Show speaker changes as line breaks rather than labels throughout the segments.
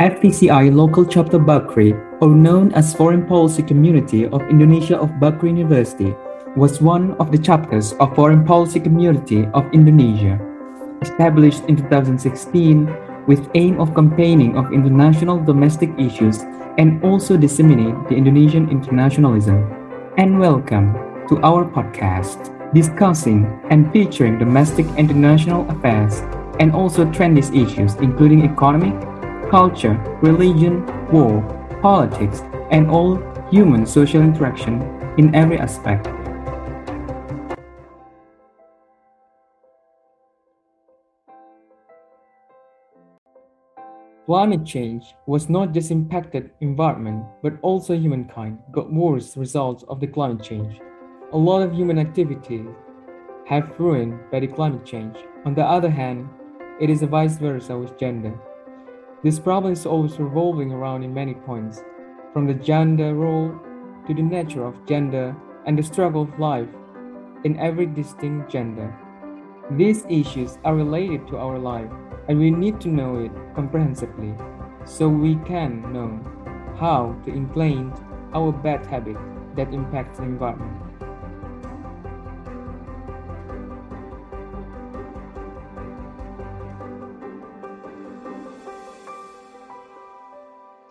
FPCI Local Chapter Bakri, or known as Foreign Policy Community of Indonesia of Bakri University, was one of the chapters of Foreign Policy Community of Indonesia. Established in 2016 with aim of campaigning of international domestic issues and also disseminate the Indonesian internationalism. And welcome to our podcast discussing and featuring domestic international affairs and also trendy issues including economic, culture, religion, war, politics, and all human social interaction in every aspect. Climate change was not just impacted environment, but also humankind got worse results of the climate change. A lot of human activity have ruined by the climate change. On the other hand, it is a vice versa with gender. This problem is always revolving around in many points, from the gender role to the nature of gender and the struggle of life in every distinct gender. These issues are related to our life, and we need to know it comprehensively so we can know how to implant our bad habit that impacts the environment.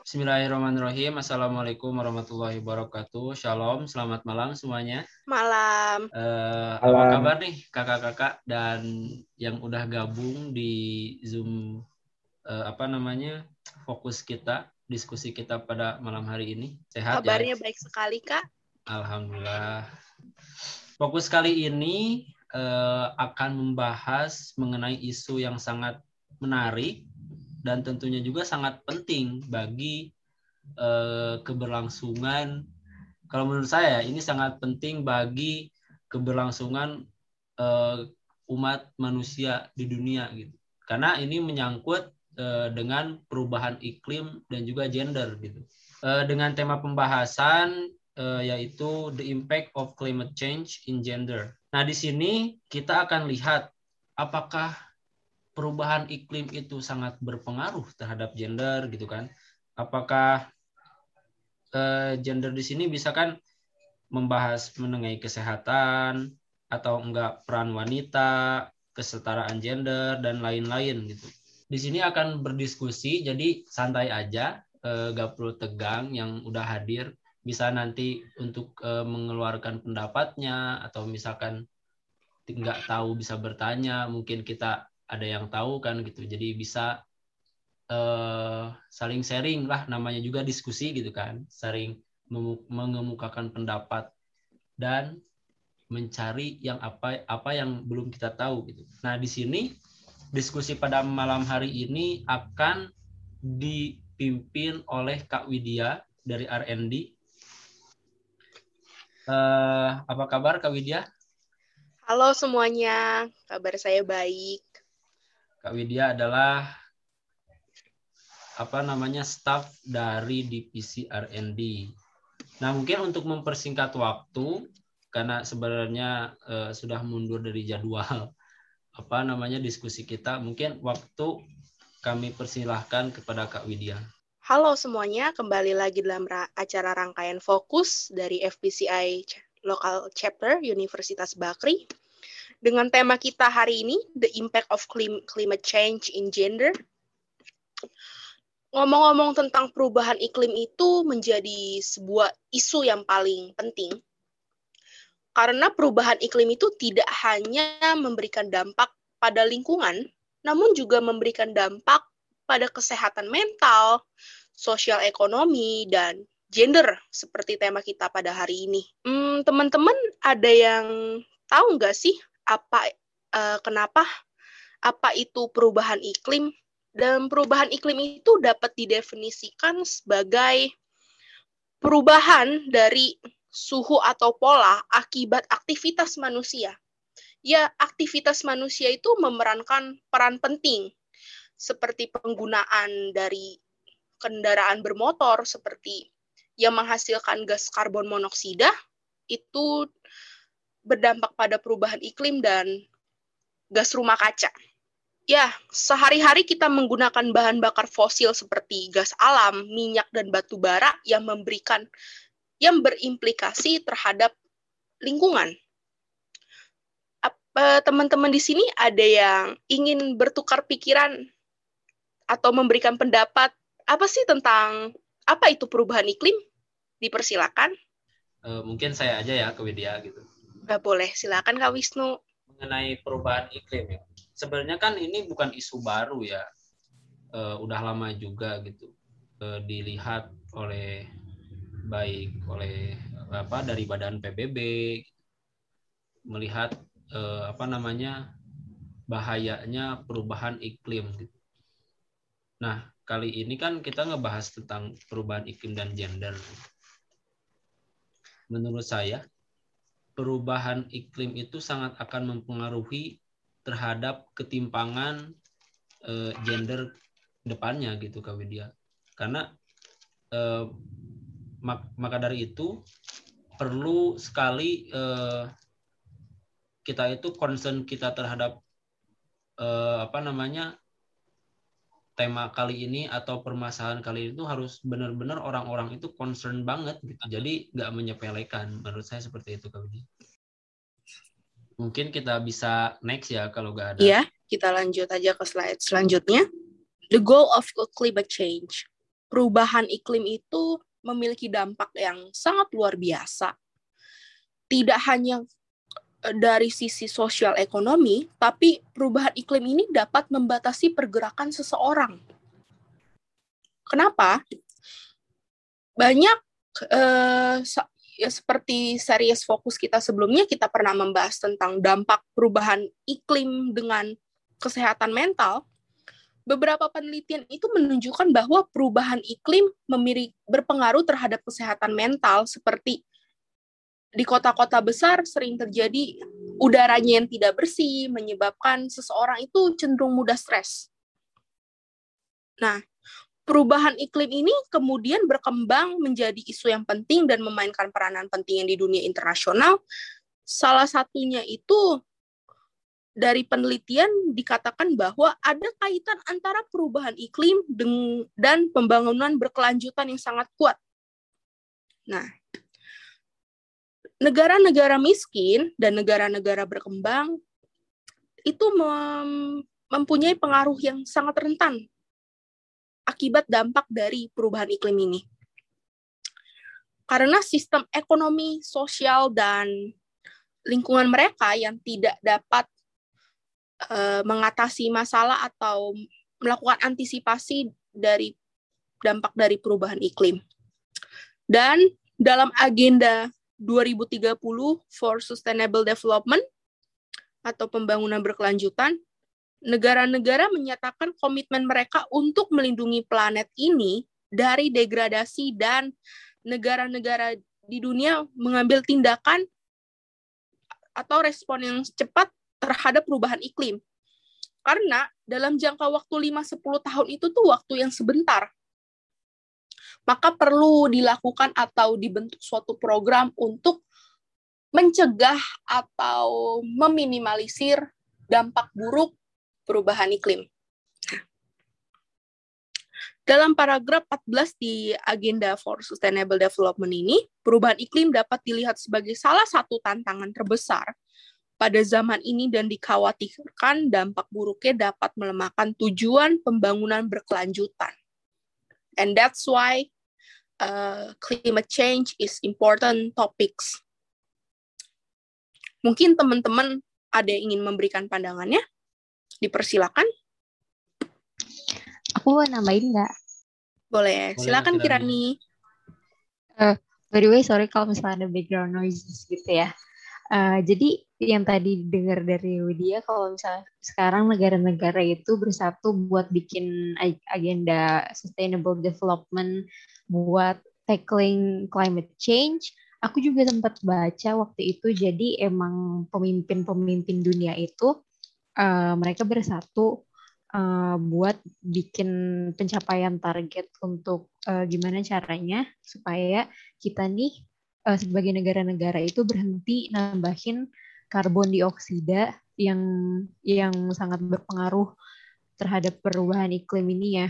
Bismillahirrahmanirrahim. Assalamualaikum warahmatullahi wabarakatuh. Shalom, selamat malam semuanya.
Malam.
Uh, apa kabar nih kakak-kakak dan yang udah gabung di Zoom uh, apa namanya fokus kita diskusi kita pada malam hari ini sehat
Kabarnya
ya?
baik sekali kak.
Alhamdulillah. Fokus kali ini uh, akan membahas mengenai isu yang sangat menarik dan tentunya juga sangat penting bagi uh, keberlangsungan. Kalau menurut saya ini sangat penting bagi keberlangsungan uh, umat manusia di dunia gitu. Karena ini menyangkut uh, dengan perubahan iklim dan juga gender gitu. Uh, dengan tema pembahasan uh, yaitu the impact of climate change in gender. Nah di sini kita akan lihat apakah perubahan iklim itu sangat berpengaruh terhadap gender gitu kan? Apakah uh, gender di sini bisa kan membahas mengenai kesehatan atau enggak peran wanita kesetaraan gender dan lain-lain gitu? Di sini akan berdiskusi jadi santai aja uh, gak perlu tegang yang udah hadir. Bisa nanti untuk uh, mengeluarkan pendapatnya atau misalkan nggak tahu bisa bertanya mungkin kita ada yang tahu kan gitu. Jadi bisa uh, saling sharing lah namanya juga diskusi gitu kan. Saling mengemukakan pendapat dan mencari yang apa apa yang belum kita tahu gitu. Nah di sini diskusi pada malam hari ini akan dipimpin oleh Kak Widya dari R&D uh, eh, apa kabar Kak Widya?
Halo semuanya, kabar saya baik.
Kak Widya adalah apa namanya staff dari divisi R&D. Nah, mungkin untuk mempersingkat waktu karena sebenarnya uh, sudah mundur dari jadwal apa namanya diskusi kita, mungkin waktu kami persilahkan kepada Kak Widya.
Halo semuanya, kembali lagi dalam acara rangkaian fokus dari FPCI Local Chapter Universitas Bakri dengan tema kita hari ini, The Impact of Climate Change in Gender. Ngomong-ngomong tentang perubahan iklim itu menjadi sebuah isu yang paling penting. Karena perubahan iklim itu tidak hanya memberikan dampak pada lingkungan, namun juga memberikan dampak pada kesehatan mental, sosial ekonomi, dan gender seperti tema kita pada hari ini. Hmm, teman-teman ada yang tahu nggak sih apa uh, kenapa apa itu perubahan iklim dan perubahan iklim itu dapat didefinisikan sebagai perubahan dari suhu atau pola akibat aktivitas manusia. Ya, aktivitas manusia itu memerankan peran penting seperti penggunaan dari kendaraan bermotor seperti yang menghasilkan gas karbon monoksida itu berdampak pada perubahan iklim dan gas rumah kaca Ya, sehari-hari kita menggunakan bahan bakar fosil seperti gas alam, minyak dan batu bara yang memberikan yang berimplikasi terhadap lingkungan. Teman-teman di sini ada yang ingin bertukar pikiran atau memberikan pendapat apa sih tentang apa itu perubahan iklim? Dipersilakan.
Uh, mungkin saya aja ya ke Widya gitu.
Gak boleh, silakan Kak Wisnu.
Mengenai perubahan iklim ya sebenarnya kan ini bukan isu baru ya uh, udah lama juga gitu uh, dilihat oleh baik oleh apa dari badan PBB melihat uh, apa namanya bahayanya perubahan iklim gitu. Nah, kali ini kan kita ngebahas tentang perubahan iklim dan gender. Menurut saya, perubahan iklim itu sangat akan mempengaruhi terhadap ketimpangan uh, gender depannya gitu Kak Widya. Karena uh, mak maka dari itu perlu sekali uh, kita itu concern kita terhadap uh, apa namanya tema kali ini atau permasalahan kali itu harus benar-benar orang-orang itu concern banget gitu. Jadi nggak menyepelekan. Menurut saya seperti itu Kak Widya. Mungkin kita bisa next ya kalau nggak ada.
Iya, kita lanjut aja ke slide selanjutnya. The goal of climate change. Perubahan iklim itu memiliki dampak yang sangat luar biasa. Tidak hanya dari sisi sosial ekonomi, tapi perubahan iklim ini dapat membatasi pergerakan seseorang. Kenapa? Banyak eh, ya seperti series fokus kita sebelumnya kita pernah membahas tentang dampak perubahan iklim dengan kesehatan mental. Beberapa penelitian itu menunjukkan bahwa perubahan iklim memiliki berpengaruh terhadap kesehatan mental seperti di kota-kota besar sering terjadi udaranya yang tidak bersih menyebabkan seseorang itu cenderung mudah stres. Nah, perubahan iklim ini kemudian berkembang menjadi isu yang penting dan memainkan peranan penting di dunia internasional. Salah satunya itu dari penelitian dikatakan bahwa ada kaitan antara perubahan iklim dan pembangunan berkelanjutan yang sangat kuat. Nah, negara-negara miskin dan negara-negara berkembang itu mempunyai pengaruh yang sangat rentan akibat dampak dari perubahan iklim ini. Karena sistem ekonomi, sosial, dan lingkungan mereka yang tidak dapat uh, mengatasi masalah atau melakukan antisipasi dari dampak dari perubahan iklim. Dan dalam agenda 2030 for Sustainable Development atau pembangunan berkelanjutan, negara-negara menyatakan komitmen mereka untuk melindungi planet ini dari degradasi dan negara-negara di dunia mengambil tindakan atau respon yang cepat terhadap perubahan iklim. Karena dalam jangka waktu 5-10 tahun itu tuh waktu yang sebentar. Maka perlu dilakukan atau dibentuk suatu program untuk mencegah atau meminimalisir dampak buruk perubahan iklim. Dalam paragraf 14 di Agenda for Sustainable Development ini, perubahan iklim dapat dilihat sebagai salah satu tantangan terbesar pada zaman ini dan dikhawatirkan dampak buruknya dapat melemahkan tujuan pembangunan berkelanjutan. And that's why uh, climate change is important topics. Mungkin teman-teman ada yang ingin memberikan pandangannya? Dipersilakan.
Aku nambahin nggak?
Boleh, silakan Kirani.
Uh, by the way, sorry kalau misalnya ada background noises gitu ya. Uh, jadi yang tadi dengar dari Widya, kalau misalnya sekarang negara-negara itu bersatu buat bikin agenda sustainable development, buat tackling climate change, aku juga sempat baca waktu itu, jadi emang pemimpin-pemimpin dunia itu uh, mereka bersatu uh, buat bikin pencapaian target untuk uh, gimana caranya supaya kita nih uh, sebagai negara-negara itu berhenti nambahin karbon dioksida yang yang sangat berpengaruh terhadap perubahan iklim ini ya.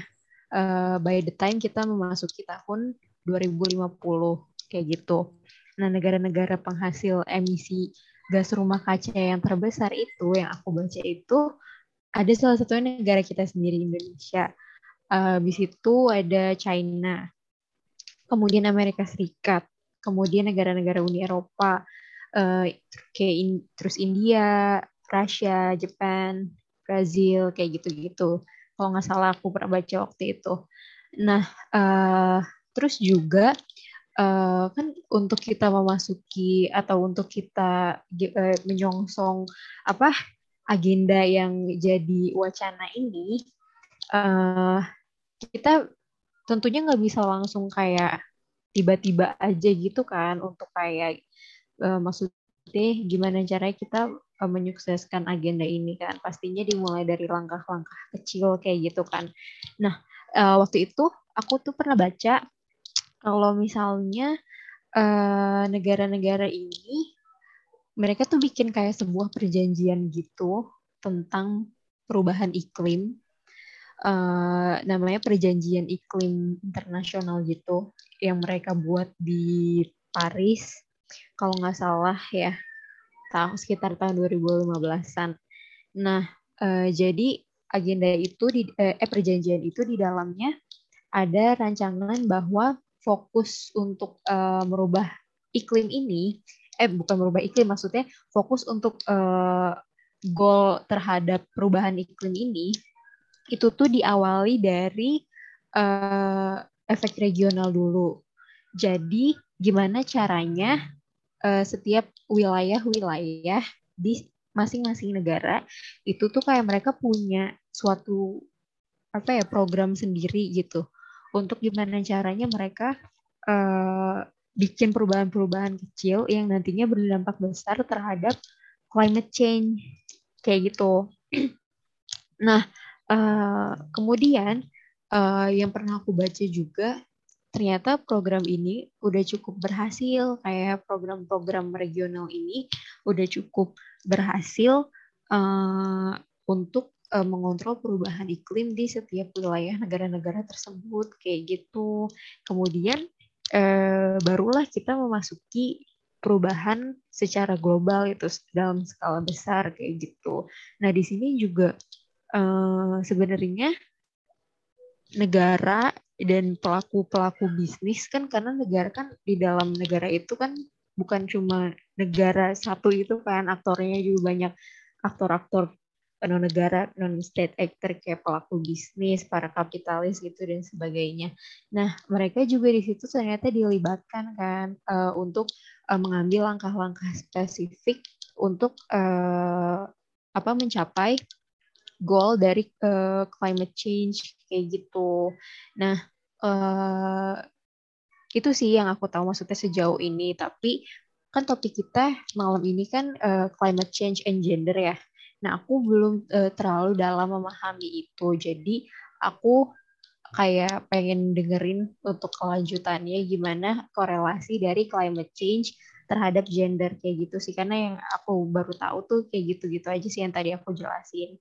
Uh, by the time kita memasuki tahun 2050 kayak gitu. Nah, negara-negara penghasil emisi gas rumah kaca yang terbesar itu yang aku baca itu ada salah satunya negara kita sendiri Indonesia. Uh, di situ ada China, kemudian Amerika Serikat, kemudian negara-negara Uni Eropa, uh, kayak in, terus India, Rusia, Jepang, Brazil, kayak gitu-gitu. Kalau nggak salah aku pernah baca waktu itu. Nah, uh, terus juga uh, kan untuk kita memasuki atau untuk kita uh, menyongsong apa agenda yang jadi wacana ini, uh, kita tentunya nggak bisa langsung kayak tiba-tiba aja gitu kan untuk kayak uh, maksudnya gimana caranya kita uh, menyukseskan agenda ini kan? Pastinya dimulai dari langkah-langkah kecil kayak gitu kan. Nah uh, waktu itu aku tuh pernah baca kalau misalnya negara-negara uh, ini mereka tuh bikin kayak sebuah perjanjian gitu tentang perubahan iklim. Uh, namanya perjanjian iklim internasional gitu yang mereka buat di Paris kalau nggak salah ya tahun sekitar tahun 2015-an. Nah, uh, jadi agenda itu di eh, eh perjanjian itu di dalamnya ada rancangan bahwa fokus untuk uh, merubah iklim ini eh bukan merubah iklim maksudnya fokus untuk uh, goal terhadap perubahan iklim ini itu tuh diawali dari uh, efek regional dulu. Jadi gimana caranya uh, setiap wilayah-wilayah di masing-masing negara itu tuh kayak mereka punya suatu apa ya program sendiri gitu untuk gimana caranya mereka uh, bikin perubahan-perubahan kecil yang nantinya berdampak besar terhadap climate change kayak gitu. nah, uh, kemudian uh, yang pernah aku baca juga ternyata program ini udah cukup berhasil. Kayak program-program regional ini udah cukup berhasil uh, untuk uh, mengontrol perubahan iklim di setiap wilayah negara-negara tersebut kayak gitu. Kemudian uh, barulah kita memasuki perubahan secara global itu dalam skala besar kayak gitu. Nah di sini juga uh, sebenarnya negara dan pelaku-pelaku bisnis kan karena negara kan di dalam negara itu kan bukan cuma negara satu itu kan aktornya juga banyak aktor-aktor non negara non state actor kayak pelaku bisnis para kapitalis gitu dan sebagainya. Nah mereka juga di situ ternyata dilibatkan kan uh, untuk uh, mengambil langkah-langkah spesifik untuk uh, apa mencapai goal dari uh, climate change kayak gitu. Nah, uh, itu sih yang aku tahu maksudnya sejauh ini. Tapi kan topik kita malam ini kan uh, climate change and gender ya. Nah, aku belum uh, terlalu dalam memahami itu. Jadi aku kayak pengen dengerin untuk kelanjutannya gimana korelasi dari climate change terhadap gender kayak gitu sih karena yang aku baru tahu tuh kayak gitu-gitu aja sih yang tadi aku jelasin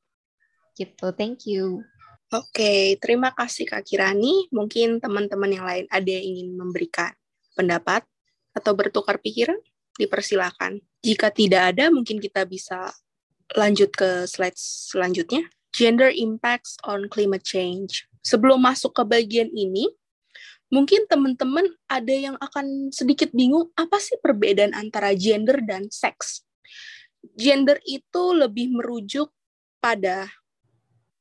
gitu. Thank you.
Oke, terima kasih Kak Kirani. Mungkin teman-teman yang lain ada yang ingin memberikan pendapat atau bertukar pikiran? Dipersilakan. Jika tidak ada, mungkin kita bisa lanjut ke slide selanjutnya. Gender impacts on climate change. Sebelum masuk ke bagian ini, mungkin teman-teman ada yang akan sedikit bingung apa sih perbedaan antara gender dan seks. Gender itu lebih merujuk pada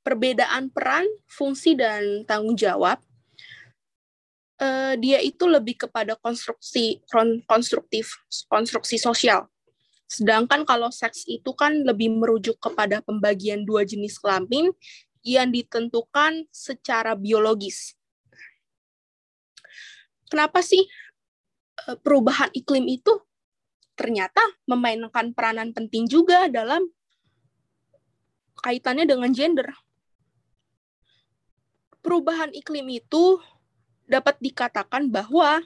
perbedaan peran, fungsi, dan tanggung jawab, uh, dia itu lebih kepada konstruksi konstruktif, konstruksi sosial. Sedangkan kalau seks itu kan lebih merujuk kepada pembagian dua jenis kelamin yang ditentukan secara biologis. Kenapa sih eh, perubahan iklim itu ternyata memainkan peranan penting juga dalam kaitannya dengan gender? Perubahan iklim itu dapat dikatakan bahwa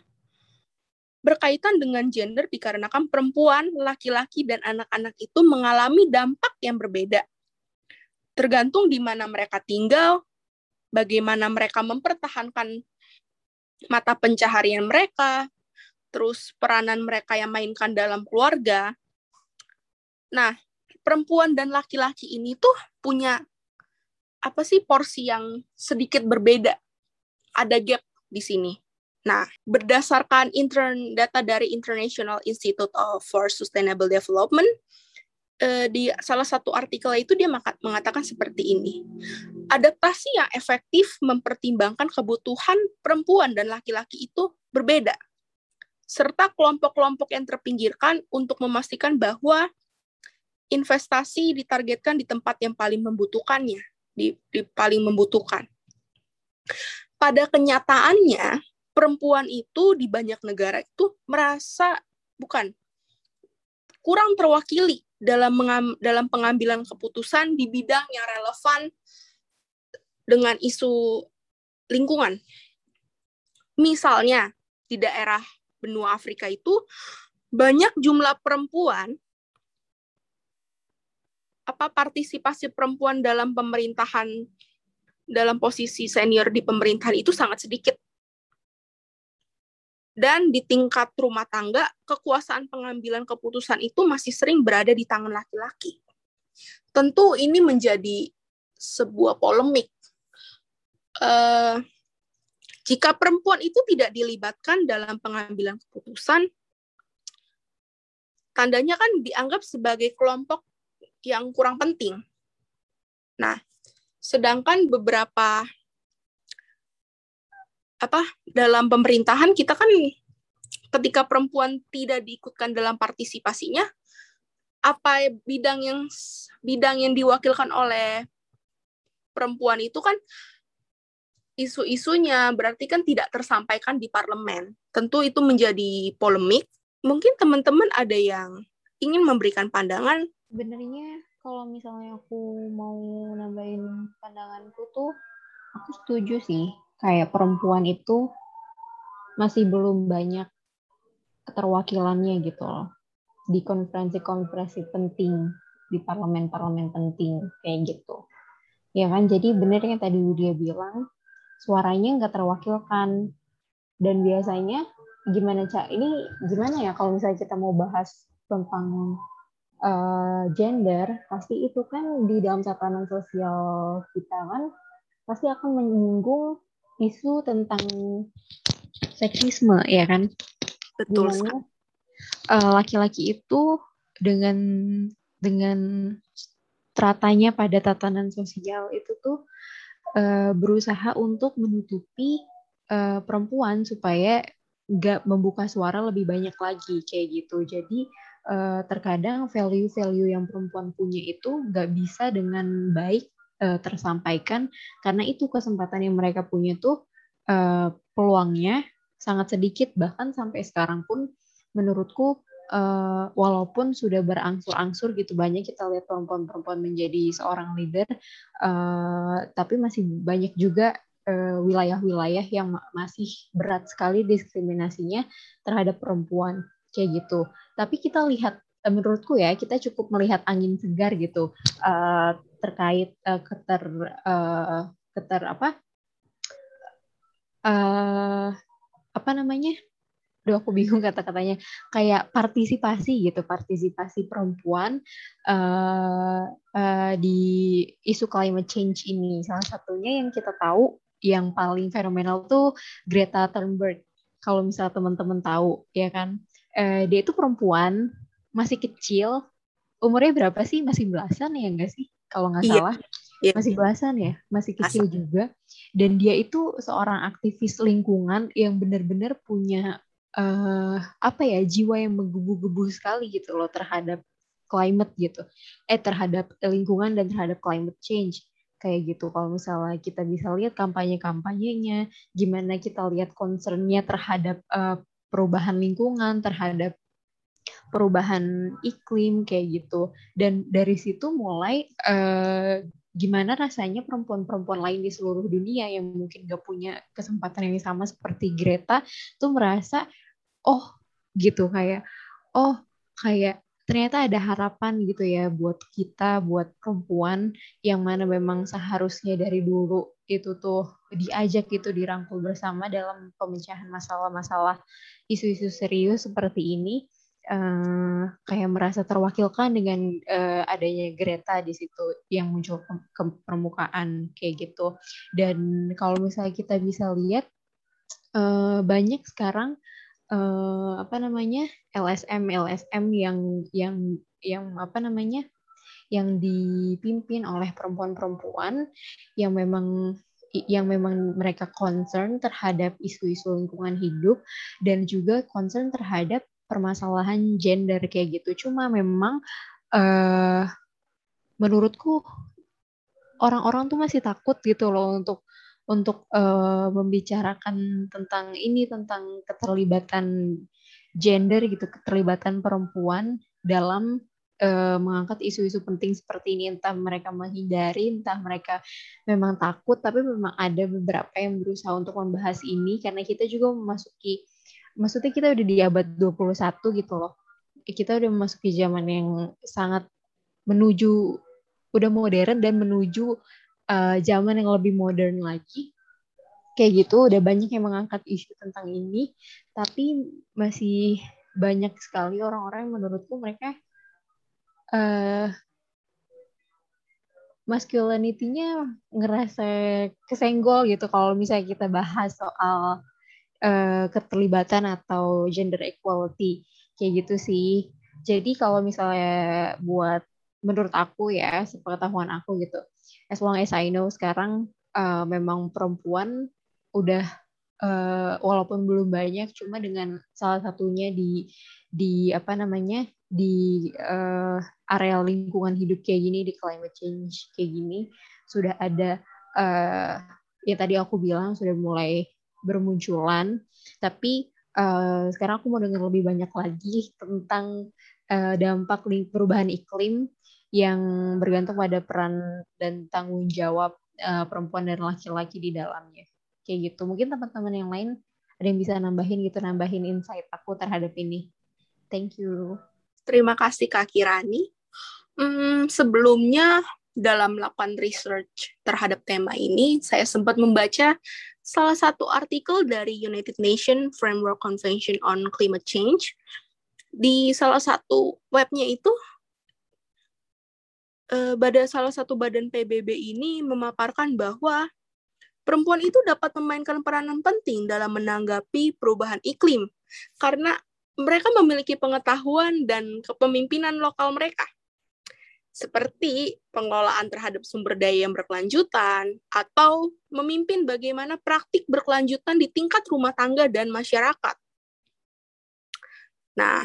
berkaitan dengan gender dikarenakan perempuan, laki-laki, dan anak-anak itu mengalami dampak yang berbeda. tergantung di mana mereka tinggal, bagaimana mereka mempertahankan mata pencaharian mereka, terus peranan mereka yang mainkan dalam keluarga. Nah, perempuan dan laki-laki ini tuh punya apa sih porsi yang sedikit berbeda. Ada gap di sini. Nah, berdasarkan intern data dari International Institute for Sustainable Development, eh, di salah satu artikel itu dia mengatakan seperti ini. Adaptasi yang efektif mempertimbangkan kebutuhan perempuan dan laki-laki itu berbeda. Serta kelompok-kelompok yang terpinggirkan untuk memastikan bahwa investasi ditargetkan di tempat yang paling membutuhkannya, di, di paling membutuhkan. Pada kenyataannya, perempuan itu di banyak negara itu merasa bukan kurang terwakili dalam mengam, dalam pengambilan keputusan di bidang yang relevan dengan isu lingkungan. Misalnya di daerah benua Afrika itu banyak jumlah perempuan apa partisipasi perempuan dalam pemerintahan dalam posisi senior di pemerintahan itu sangat sedikit dan di tingkat rumah tangga, kekuasaan pengambilan keputusan itu masih sering berada di tangan laki-laki. Tentu ini menjadi sebuah polemik. Uh, jika perempuan itu tidak dilibatkan dalam pengambilan keputusan, tandanya kan dianggap sebagai kelompok yang kurang penting. Nah, sedangkan beberapa apa dalam pemerintahan kita kan ketika perempuan tidak diikutkan dalam partisipasinya apa bidang yang bidang yang diwakilkan oleh perempuan itu kan isu-isunya berarti kan tidak tersampaikan di parlemen. Tentu itu menjadi polemik. Mungkin teman-teman ada yang ingin memberikan pandangan.
Sebenarnya kalau misalnya aku mau nambahin pandanganku tuh aku setuju sih. Kayak perempuan itu masih belum banyak keterwakilannya gitu loh. Di konferensi-konferensi penting di parlemen-parlemen penting kayak gitu. Ya kan? Jadi bener yang tadi dia bilang suaranya nggak terwakilkan. Dan biasanya gimana cak ini gimana ya kalau misalnya kita mau bahas tentang uh, gender pasti itu kan di dalam tatanan sosial kita kan pasti akan menyinggung isu tentang seksisme ya kan?
Betul
laki uh, laki-laki itu dengan dengan teratanya pada tatanan sosial itu tuh uh, berusaha untuk menutupi uh, perempuan supaya nggak membuka suara lebih banyak lagi kayak gitu. Jadi uh, terkadang value-value yang perempuan punya itu nggak bisa dengan baik uh, tersampaikan. Karena itu kesempatan yang mereka punya tuh uh, peluangnya sangat sedikit. Bahkan sampai sekarang pun menurutku uh, walaupun sudah berangsur-angsur gitu banyak kita lihat perempuan-perempuan menjadi seorang leader uh, tapi masih banyak juga wilayah-wilayah yang masih berat sekali diskriminasinya terhadap perempuan kayak gitu. Tapi kita lihat menurutku ya kita cukup melihat angin segar gitu uh, terkait uh, keter keter apa? Apa namanya? Duh aku bingung kata-katanya. Kayak partisipasi gitu partisipasi perempuan uh, uh, di isu climate change ini. Salah satunya yang kita tahu yang paling fenomenal tuh Greta Thunberg. Kalau misalnya teman-teman tahu ya kan uh, dia itu perempuan masih kecil. Umurnya berapa sih? Masih belasan ya enggak sih? Kalau nggak iya. salah. Iya. masih belasan ya? Masih kecil Asal. juga. Dan dia itu seorang aktivis lingkungan yang benar-benar punya uh, apa ya jiwa yang menggebu-gebu sekali gitu loh terhadap climate gitu. Eh terhadap lingkungan dan terhadap climate change. Kayak gitu. Kalau misalnya kita bisa lihat kampanye-kampanyenya gimana kita lihat concernnya terhadap uh, perubahan lingkungan terhadap perubahan iklim kayak gitu. Dan dari situ mulai uh, gimana rasanya perempuan-perempuan lain di seluruh dunia yang mungkin gak punya kesempatan yang sama seperti Greta tuh merasa oh gitu kayak oh kayak ternyata ada harapan gitu ya buat kita, buat perempuan yang mana memang seharusnya dari dulu itu tuh diajak gitu dirangkul bersama dalam pemecahan masalah-masalah isu-isu serius seperti ini uh, kayak merasa terwakilkan dengan uh, adanya Greta di situ yang muncul ke, ke permukaan kayak gitu. Dan kalau misalnya kita bisa lihat uh, banyak sekarang uh, apa namanya LSM LSM yang yang yang apa namanya yang dipimpin oleh perempuan-perempuan yang memang yang memang mereka concern terhadap isu-isu lingkungan hidup dan juga concern terhadap permasalahan gender kayak gitu. Cuma memang uh, menurutku orang-orang tuh masih takut gitu loh untuk untuk uh, membicarakan tentang ini tentang keterlibatan gender gitu keterlibatan perempuan dalam uh, mengangkat isu-isu penting seperti ini. Entah mereka menghindari entah mereka memang takut tapi memang ada beberapa yang berusaha untuk membahas ini. Karena kita juga memasuki maksudnya kita udah di abad 21 gitu loh. Kita udah memasuki zaman yang sangat menuju udah modern dan menuju uh, zaman yang lebih modern lagi. Kayak gitu udah banyak yang mengangkat isu tentang ini. Tapi masih banyak sekali orang-orang yang menurutku mereka uh, masculinity-nya ngerasa kesenggol gitu kalau misalnya kita bahas soal uh, keterlibatan atau gender equality kayak gitu sih. Jadi kalau misalnya buat menurut aku ya, sepengetahuan aku gitu, as long as I know sekarang uh, memang perempuan udah uh, walaupun belum banyak cuma dengan salah satunya di di apa namanya di uh, area lingkungan hidup kayak gini di climate change kayak gini sudah ada uh, ya tadi aku bilang sudah mulai bermunculan tapi uh, sekarang aku mau dengar lebih banyak lagi tentang uh, dampak perubahan iklim yang bergantung pada peran dan tanggung jawab uh, perempuan dan laki-laki di dalamnya. Kayak gitu. Mungkin teman-teman yang lain ada yang bisa nambahin gitu, nambahin insight aku terhadap ini. Thank you.
Terima kasih Kak Kirani. Hmm, sebelumnya dalam melakukan research terhadap tema ini, saya sempat membaca salah satu artikel dari United Nations Framework Convention on Climate Change. Di salah satu webnya itu pada eh, salah satu badan PBB ini memaparkan bahwa perempuan itu dapat memainkan peranan penting dalam menanggapi perubahan iklim karena mereka memiliki pengetahuan dan kepemimpinan lokal mereka seperti pengelolaan terhadap sumber daya yang berkelanjutan atau memimpin bagaimana praktik berkelanjutan di tingkat rumah tangga dan masyarakat. Nah,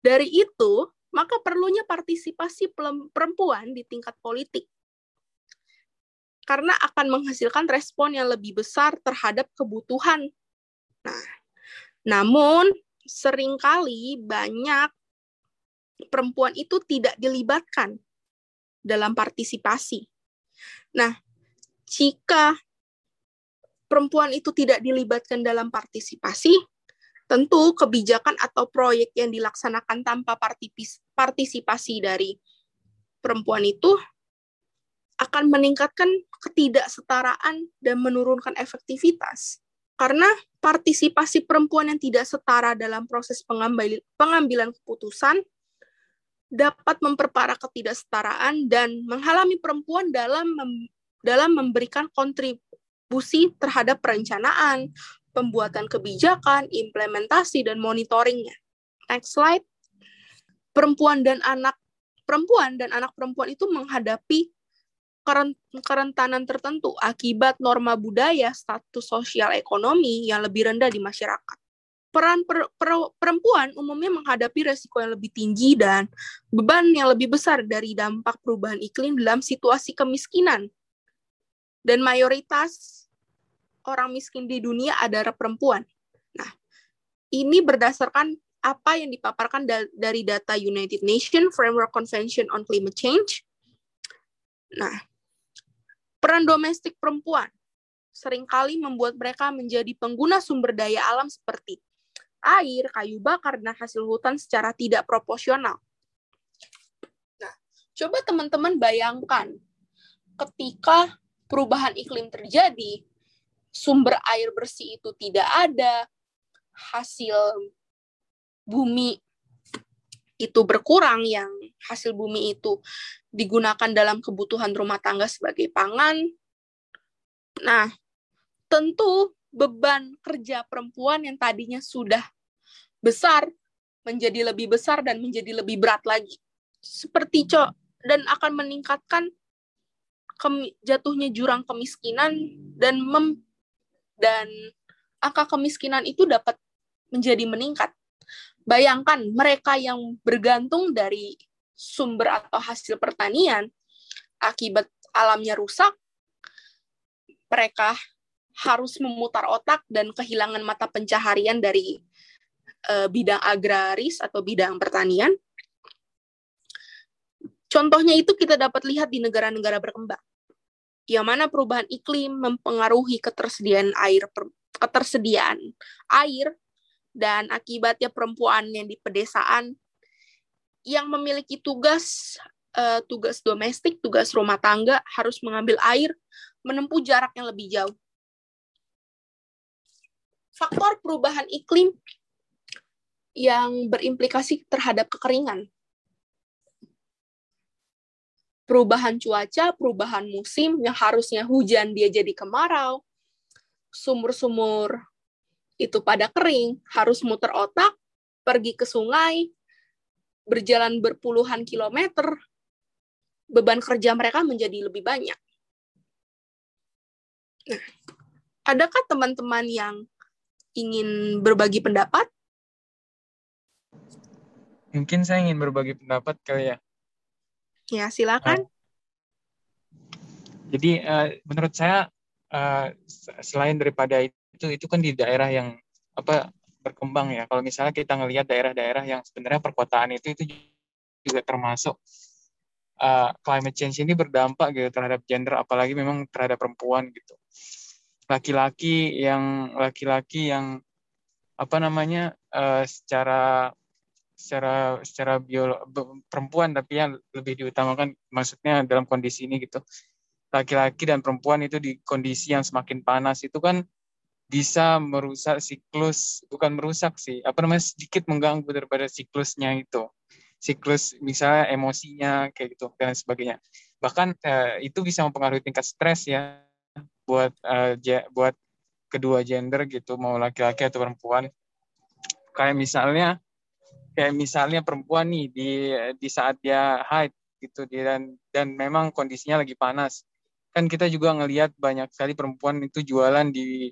dari itu maka perlunya partisipasi perempuan di tingkat politik. Karena akan menghasilkan respon yang lebih besar terhadap kebutuhan. Nah, namun sering kali banyak perempuan itu tidak dilibatkan dalam partisipasi. Nah, jika perempuan itu tidak dilibatkan dalam partisipasi, Tentu kebijakan atau proyek yang dilaksanakan tanpa partisipasi dari perempuan itu akan meningkatkan ketidaksetaraan dan menurunkan efektivitas. Karena partisipasi perempuan yang tidak setara dalam proses pengambilan keputusan dapat memperparah ketidaksetaraan dan menghalangi perempuan dalam dalam memberikan kontribusi terhadap perencanaan, pembuatan kebijakan, implementasi, dan monitoringnya. Next slide. Perempuan dan anak perempuan dan anak perempuan itu menghadapi kerentanan tertentu akibat norma budaya, status sosial ekonomi yang lebih rendah di masyarakat. Peran per, per, perempuan umumnya menghadapi resiko yang lebih tinggi dan beban yang lebih besar dari dampak perubahan iklim dalam situasi kemiskinan. Dan mayoritas orang miskin di dunia adalah perempuan. Nah, ini berdasarkan apa yang dipaparkan da dari data United Nations Framework Convention on Climate Change. Nah, peran domestik perempuan sering kali membuat mereka menjadi pengguna sumber daya alam seperti air, kayu bakar, dan hasil hutan secara tidak proporsional. Coba teman-teman bayangkan ketika perubahan iklim terjadi, sumber air bersih itu tidak ada, hasil bumi itu berkurang yang hasil bumi itu digunakan dalam kebutuhan rumah tangga sebagai pangan. Nah, tentu beban kerja perempuan yang tadinya sudah besar menjadi lebih besar dan menjadi lebih berat lagi. Seperti cok dan akan meningkatkan jatuhnya jurang kemiskinan dan mem dan angka kemiskinan itu dapat menjadi meningkat. Bayangkan mereka yang bergantung dari sumber atau hasil pertanian akibat alamnya rusak, mereka harus memutar otak dan kehilangan mata pencaharian dari uh, bidang agraris atau bidang pertanian. Contohnya itu kita dapat lihat di negara-negara berkembang, yang mana perubahan iklim mempengaruhi ketersediaan air ketersediaan air dan akibatnya perempuan yang di pedesaan yang memiliki tugas uh, tugas domestik, tugas rumah tangga harus mengambil air menempuh jarak yang lebih jauh. Faktor perubahan iklim yang berimplikasi terhadap kekeringan. Perubahan cuaca, perubahan musim yang harusnya hujan dia jadi kemarau, sumur-sumur itu pada kering, harus muter otak, pergi ke sungai, berjalan berpuluhan kilometer, beban kerja mereka menjadi lebih banyak. Nah, adakah teman-teman yang ingin berbagi pendapat?
Mungkin saya ingin berbagi pendapat kali ya.
Ya, silakan. Uh,
jadi uh, menurut saya uh, selain daripada itu itu kan di daerah yang apa berkembang ya. Kalau misalnya kita ngelihat daerah-daerah yang sebenarnya perkotaan itu itu juga termasuk uh, climate change ini berdampak gitu terhadap gender apalagi memang terhadap perempuan gitu. Laki-laki yang laki-laki yang apa namanya uh, secara secara secara biolo perempuan tapi yang lebih diutamakan maksudnya dalam kondisi ini gitu laki-laki dan perempuan itu di kondisi yang semakin panas itu kan bisa merusak siklus bukan merusak sih apa namanya sedikit mengganggu daripada siklusnya itu. Siklus misalnya emosinya kayak gitu dan sebagainya. Bahkan eh, itu bisa mempengaruhi tingkat stres ya buat eh, buat kedua gender gitu mau laki-laki atau perempuan. Kayak misalnya kayak misalnya perempuan nih di di saat dia haid gitu dan dan memang kondisinya lagi panas. Kan kita juga ngelihat banyak sekali perempuan itu jualan di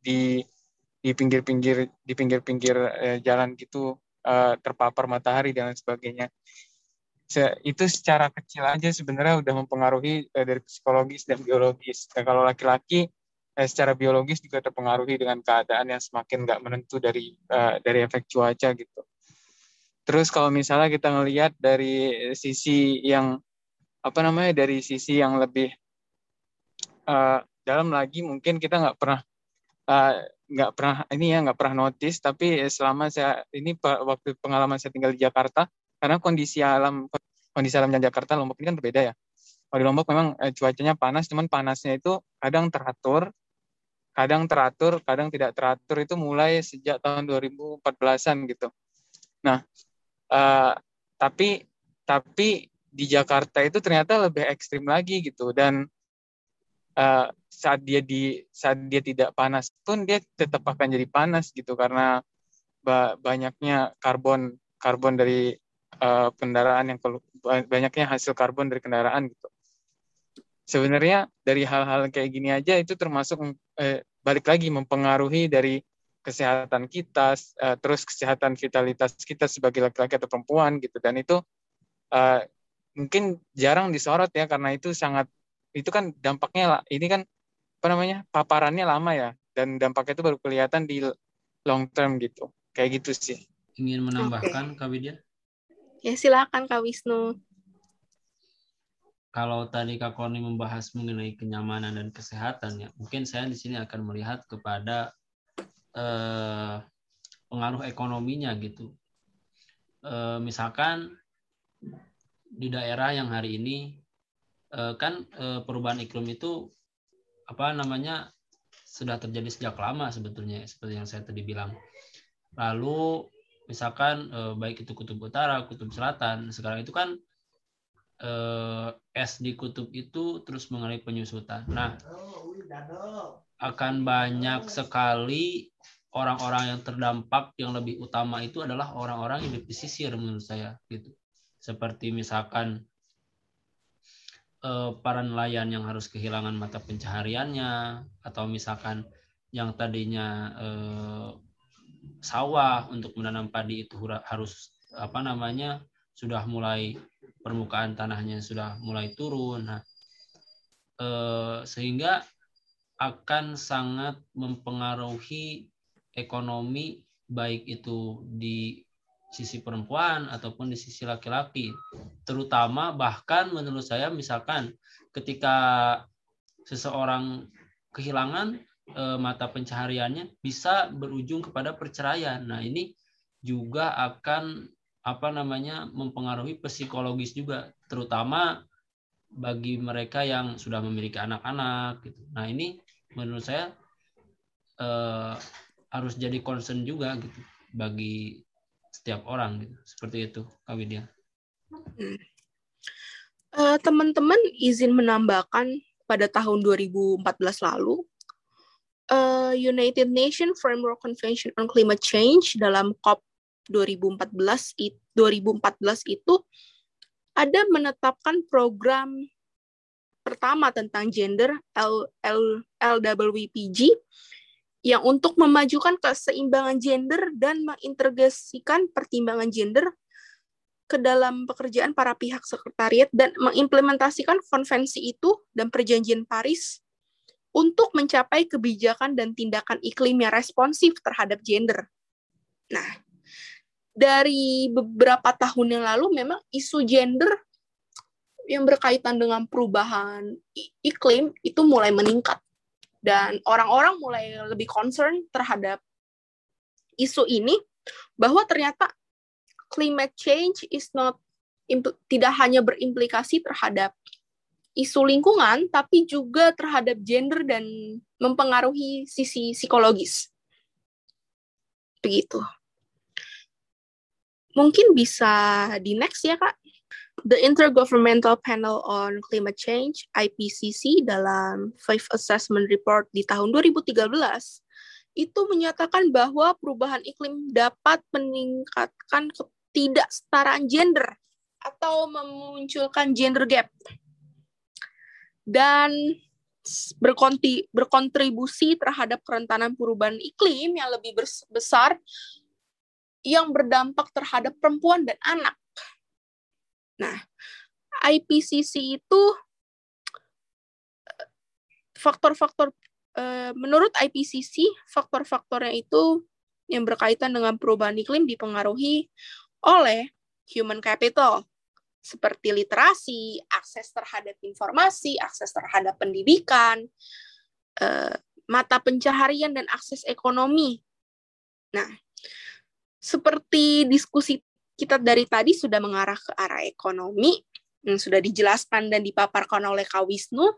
di di pinggir-pinggir di pinggir-pinggir eh, jalan gitu eh, terpapar matahari dan sebagainya. Se itu secara kecil aja sebenarnya udah mempengaruhi eh, dari psikologis dan biologis. Dan kalau laki-laki eh, secara biologis juga terpengaruhi dengan keadaan yang semakin nggak menentu dari eh, dari efek cuaca gitu. Terus kalau misalnya kita ngelihat dari sisi yang apa namanya dari sisi yang lebih uh, dalam lagi mungkin kita nggak pernah nggak uh, pernah ini ya nggak pernah notice tapi selama saya ini waktu pengalaman saya tinggal di Jakarta karena kondisi alam kondisi alam Jakarta Lombok ini kan berbeda ya. Kalau di Lombok memang eh, cuacanya panas cuman panasnya itu kadang teratur kadang teratur kadang tidak teratur itu mulai sejak tahun 2014an gitu. Nah uh, tapi tapi di Jakarta itu ternyata lebih ekstrim lagi gitu dan uh, saat dia di saat dia tidak panas pun dia tetap akan jadi panas gitu karena banyaknya karbon karbon dari uh, kendaraan yang banyaknya hasil karbon dari kendaraan gitu. Sebenarnya dari hal-hal kayak gini aja itu termasuk eh, balik lagi mempengaruhi dari kesehatan kita, uh, terus kesehatan vitalitas kita sebagai laki-laki atau perempuan gitu dan itu uh, mungkin jarang disorot ya karena itu sangat itu kan dampaknya ini kan apa namanya paparannya lama ya. Dan dampaknya itu baru kelihatan di long term gitu. Kayak gitu sih.
Ingin menambahkan okay. Kak Widya?
Ya silakan Kak Wisnu.
Kalau tadi Kak Koni membahas mengenai kenyamanan dan kesehatan ya mungkin saya di sini akan melihat kepada eh, pengaruh ekonominya gitu. Eh, misalkan di daerah yang hari ini kan uh, perubahan iklim itu apa namanya sudah terjadi sejak lama sebetulnya seperti yang saya tadi bilang. Lalu misalkan uh, baik itu kutub utara, kutub selatan, sekarang itu kan es di kutub itu terus mengalami penyusutan. Nah, akan banyak sekali orang-orang yang terdampak yang lebih utama itu adalah orang-orang yang di pesisir menurut saya gitu seperti misalkan eh, para nelayan yang harus kehilangan mata pencahariannya atau misalkan yang tadinya eh, sawah untuk menanam padi itu harus apa namanya sudah mulai permukaan tanahnya sudah mulai turun. Nah eh, sehingga akan sangat mempengaruhi ekonomi baik itu di sisi perempuan ataupun di sisi laki-laki. Terutama bahkan menurut saya misalkan ketika seseorang kehilangan e, mata pencahariannya bisa berujung kepada perceraian. Nah, ini juga akan apa namanya mempengaruhi psikologis juga terutama bagi mereka yang sudah memiliki anak-anak gitu. Nah, ini menurut saya e, harus jadi concern juga gitu bagi setiap orang gitu. Seperti itu, Kak Widya.
Uh, teman-teman izin menambahkan pada tahun 2014 lalu uh, United Nations Framework Convention on Climate Change dalam COP 2014 it, 2014 itu ada menetapkan program pertama tentang gender L, L, LWPG yang untuk memajukan keseimbangan gender dan mengintegrasikan pertimbangan gender ke dalam pekerjaan para pihak sekretariat dan mengimplementasikan konvensi itu dan perjanjian Paris untuk mencapai kebijakan dan tindakan iklim yang responsif terhadap gender. Nah, dari beberapa tahun yang lalu memang isu gender yang berkaitan dengan perubahan iklim itu mulai meningkat dan orang-orang mulai lebih concern terhadap isu ini bahwa ternyata climate change is not tidak hanya berimplikasi terhadap isu lingkungan tapi juga terhadap gender dan mempengaruhi sisi psikologis. Begitu. Mungkin bisa di next ya, Kak. The Intergovernmental Panel on Climate Change (IPCC) dalam Five Assessment Report di tahun 2013 itu menyatakan bahwa perubahan iklim dapat meningkatkan ketidaksetaraan gender atau memunculkan gender gap. Dan berkontribusi terhadap kerentanan perubahan iklim yang lebih besar yang berdampak terhadap perempuan dan anak Nah, IPCC itu faktor-faktor eh, menurut IPCC faktor-faktornya itu yang berkaitan dengan perubahan iklim dipengaruhi oleh human capital seperti literasi, akses terhadap informasi, akses terhadap pendidikan, eh, mata pencaharian dan akses ekonomi. Nah, seperti diskusi kita dari tadi sudah mengarah ke arah ekonomi, yang sudah dijelaskan dan dipaparkan oleh Kak Wisnu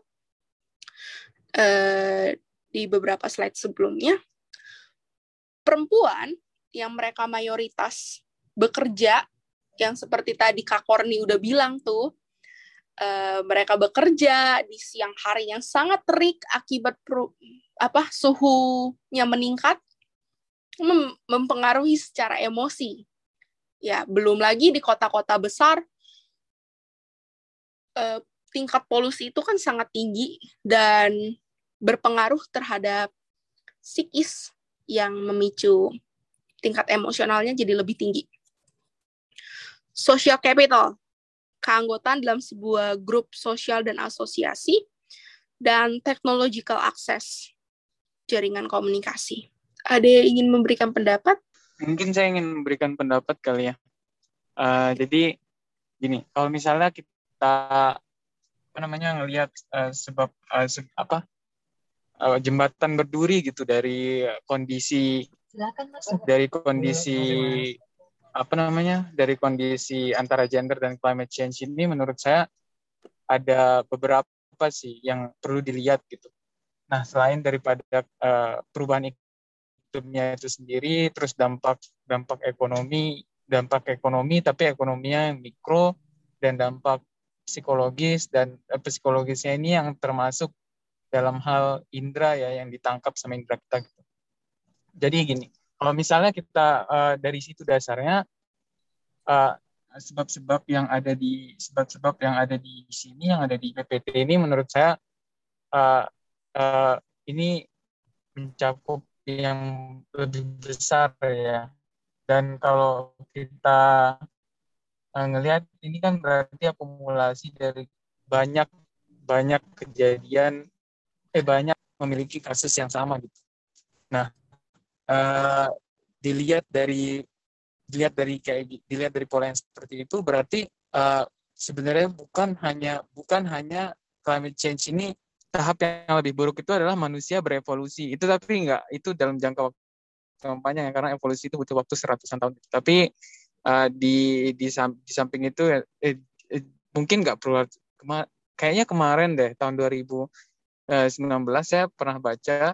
eh, di beberapa slide sebelumnya. Perempuan yang mereka mayoritas bekerja, yang seperti tadi Kak Korni udah bilang tuh, eh, mereka bekerja di siang hari yang sangat terik akibat per, apa suhunya meningkat, mem mempengaruhi secara emosi Ya, belum lagi di kota-kota besar eh, tingkat polusi itu kan sangat tinggi dan berpengaruh terhadap psikis yang memicu tingkat emosionalnya jadi lebih tinggi. Social capital, keanggotaan dalam sebuah grup sosial dan asosiasi, dan technological access, jaringan komunikasi. Ada yang ingin memberikan pendapat?
Mungkin saya ingin memberikan pendapat kali ya. Uh, jadi gini, kalau misalnya kita apa namanya ngelihat uh, sebab uh, se apa uh, jembatan berduri gitu dari kondisi Silakan, Mas. dari kondisi apa namanya dari kondisi antara gender dan climate change ini menurut saya ada beberapa sih yang perlu dilihat gitu. Nah selain daripada uh, perubahan iklimnya itu sendiri, terus dampak dampak ekonomi, dampak ekonomi tapi ekonominya yang mikro dan dampak psikologis dan uh, psikologisnya ini yang termasuk dalam hal indera ya yang ditangkap sama indera kita. Gitu. Jadi gini, kalau misalnya kita uh, dari situ dasarnya eh, sebab-sebab yang ada di sebab-sebab yang ada di sini yang ada di PPT ini menurut saya uh, uh, ini mencakup yang lebih besar ya dan kalau kita uh, ngelihat ini kan berarti akumulasi dari banyak banyak kejadian eh banyak memiliki kasus yang sama gitu. Nah, uh, dilihat dari dilihat dari kayak dilihat dari pola yang seperti itu berarti uh, sebenarnya bukan hanya bukan hanya climate change ini tahap yang lebih buruk itu adalah manusia berevolusi itu tapi enggak itu dalam jangka waktu yang panjang ya karena evolusi itu butuh waktu seratusan tahun tapi uh, di, di di samping itu eh, eh, mungkin nggak perlu kema kayaknya kemarin deh tahun 2019 saya pernah baca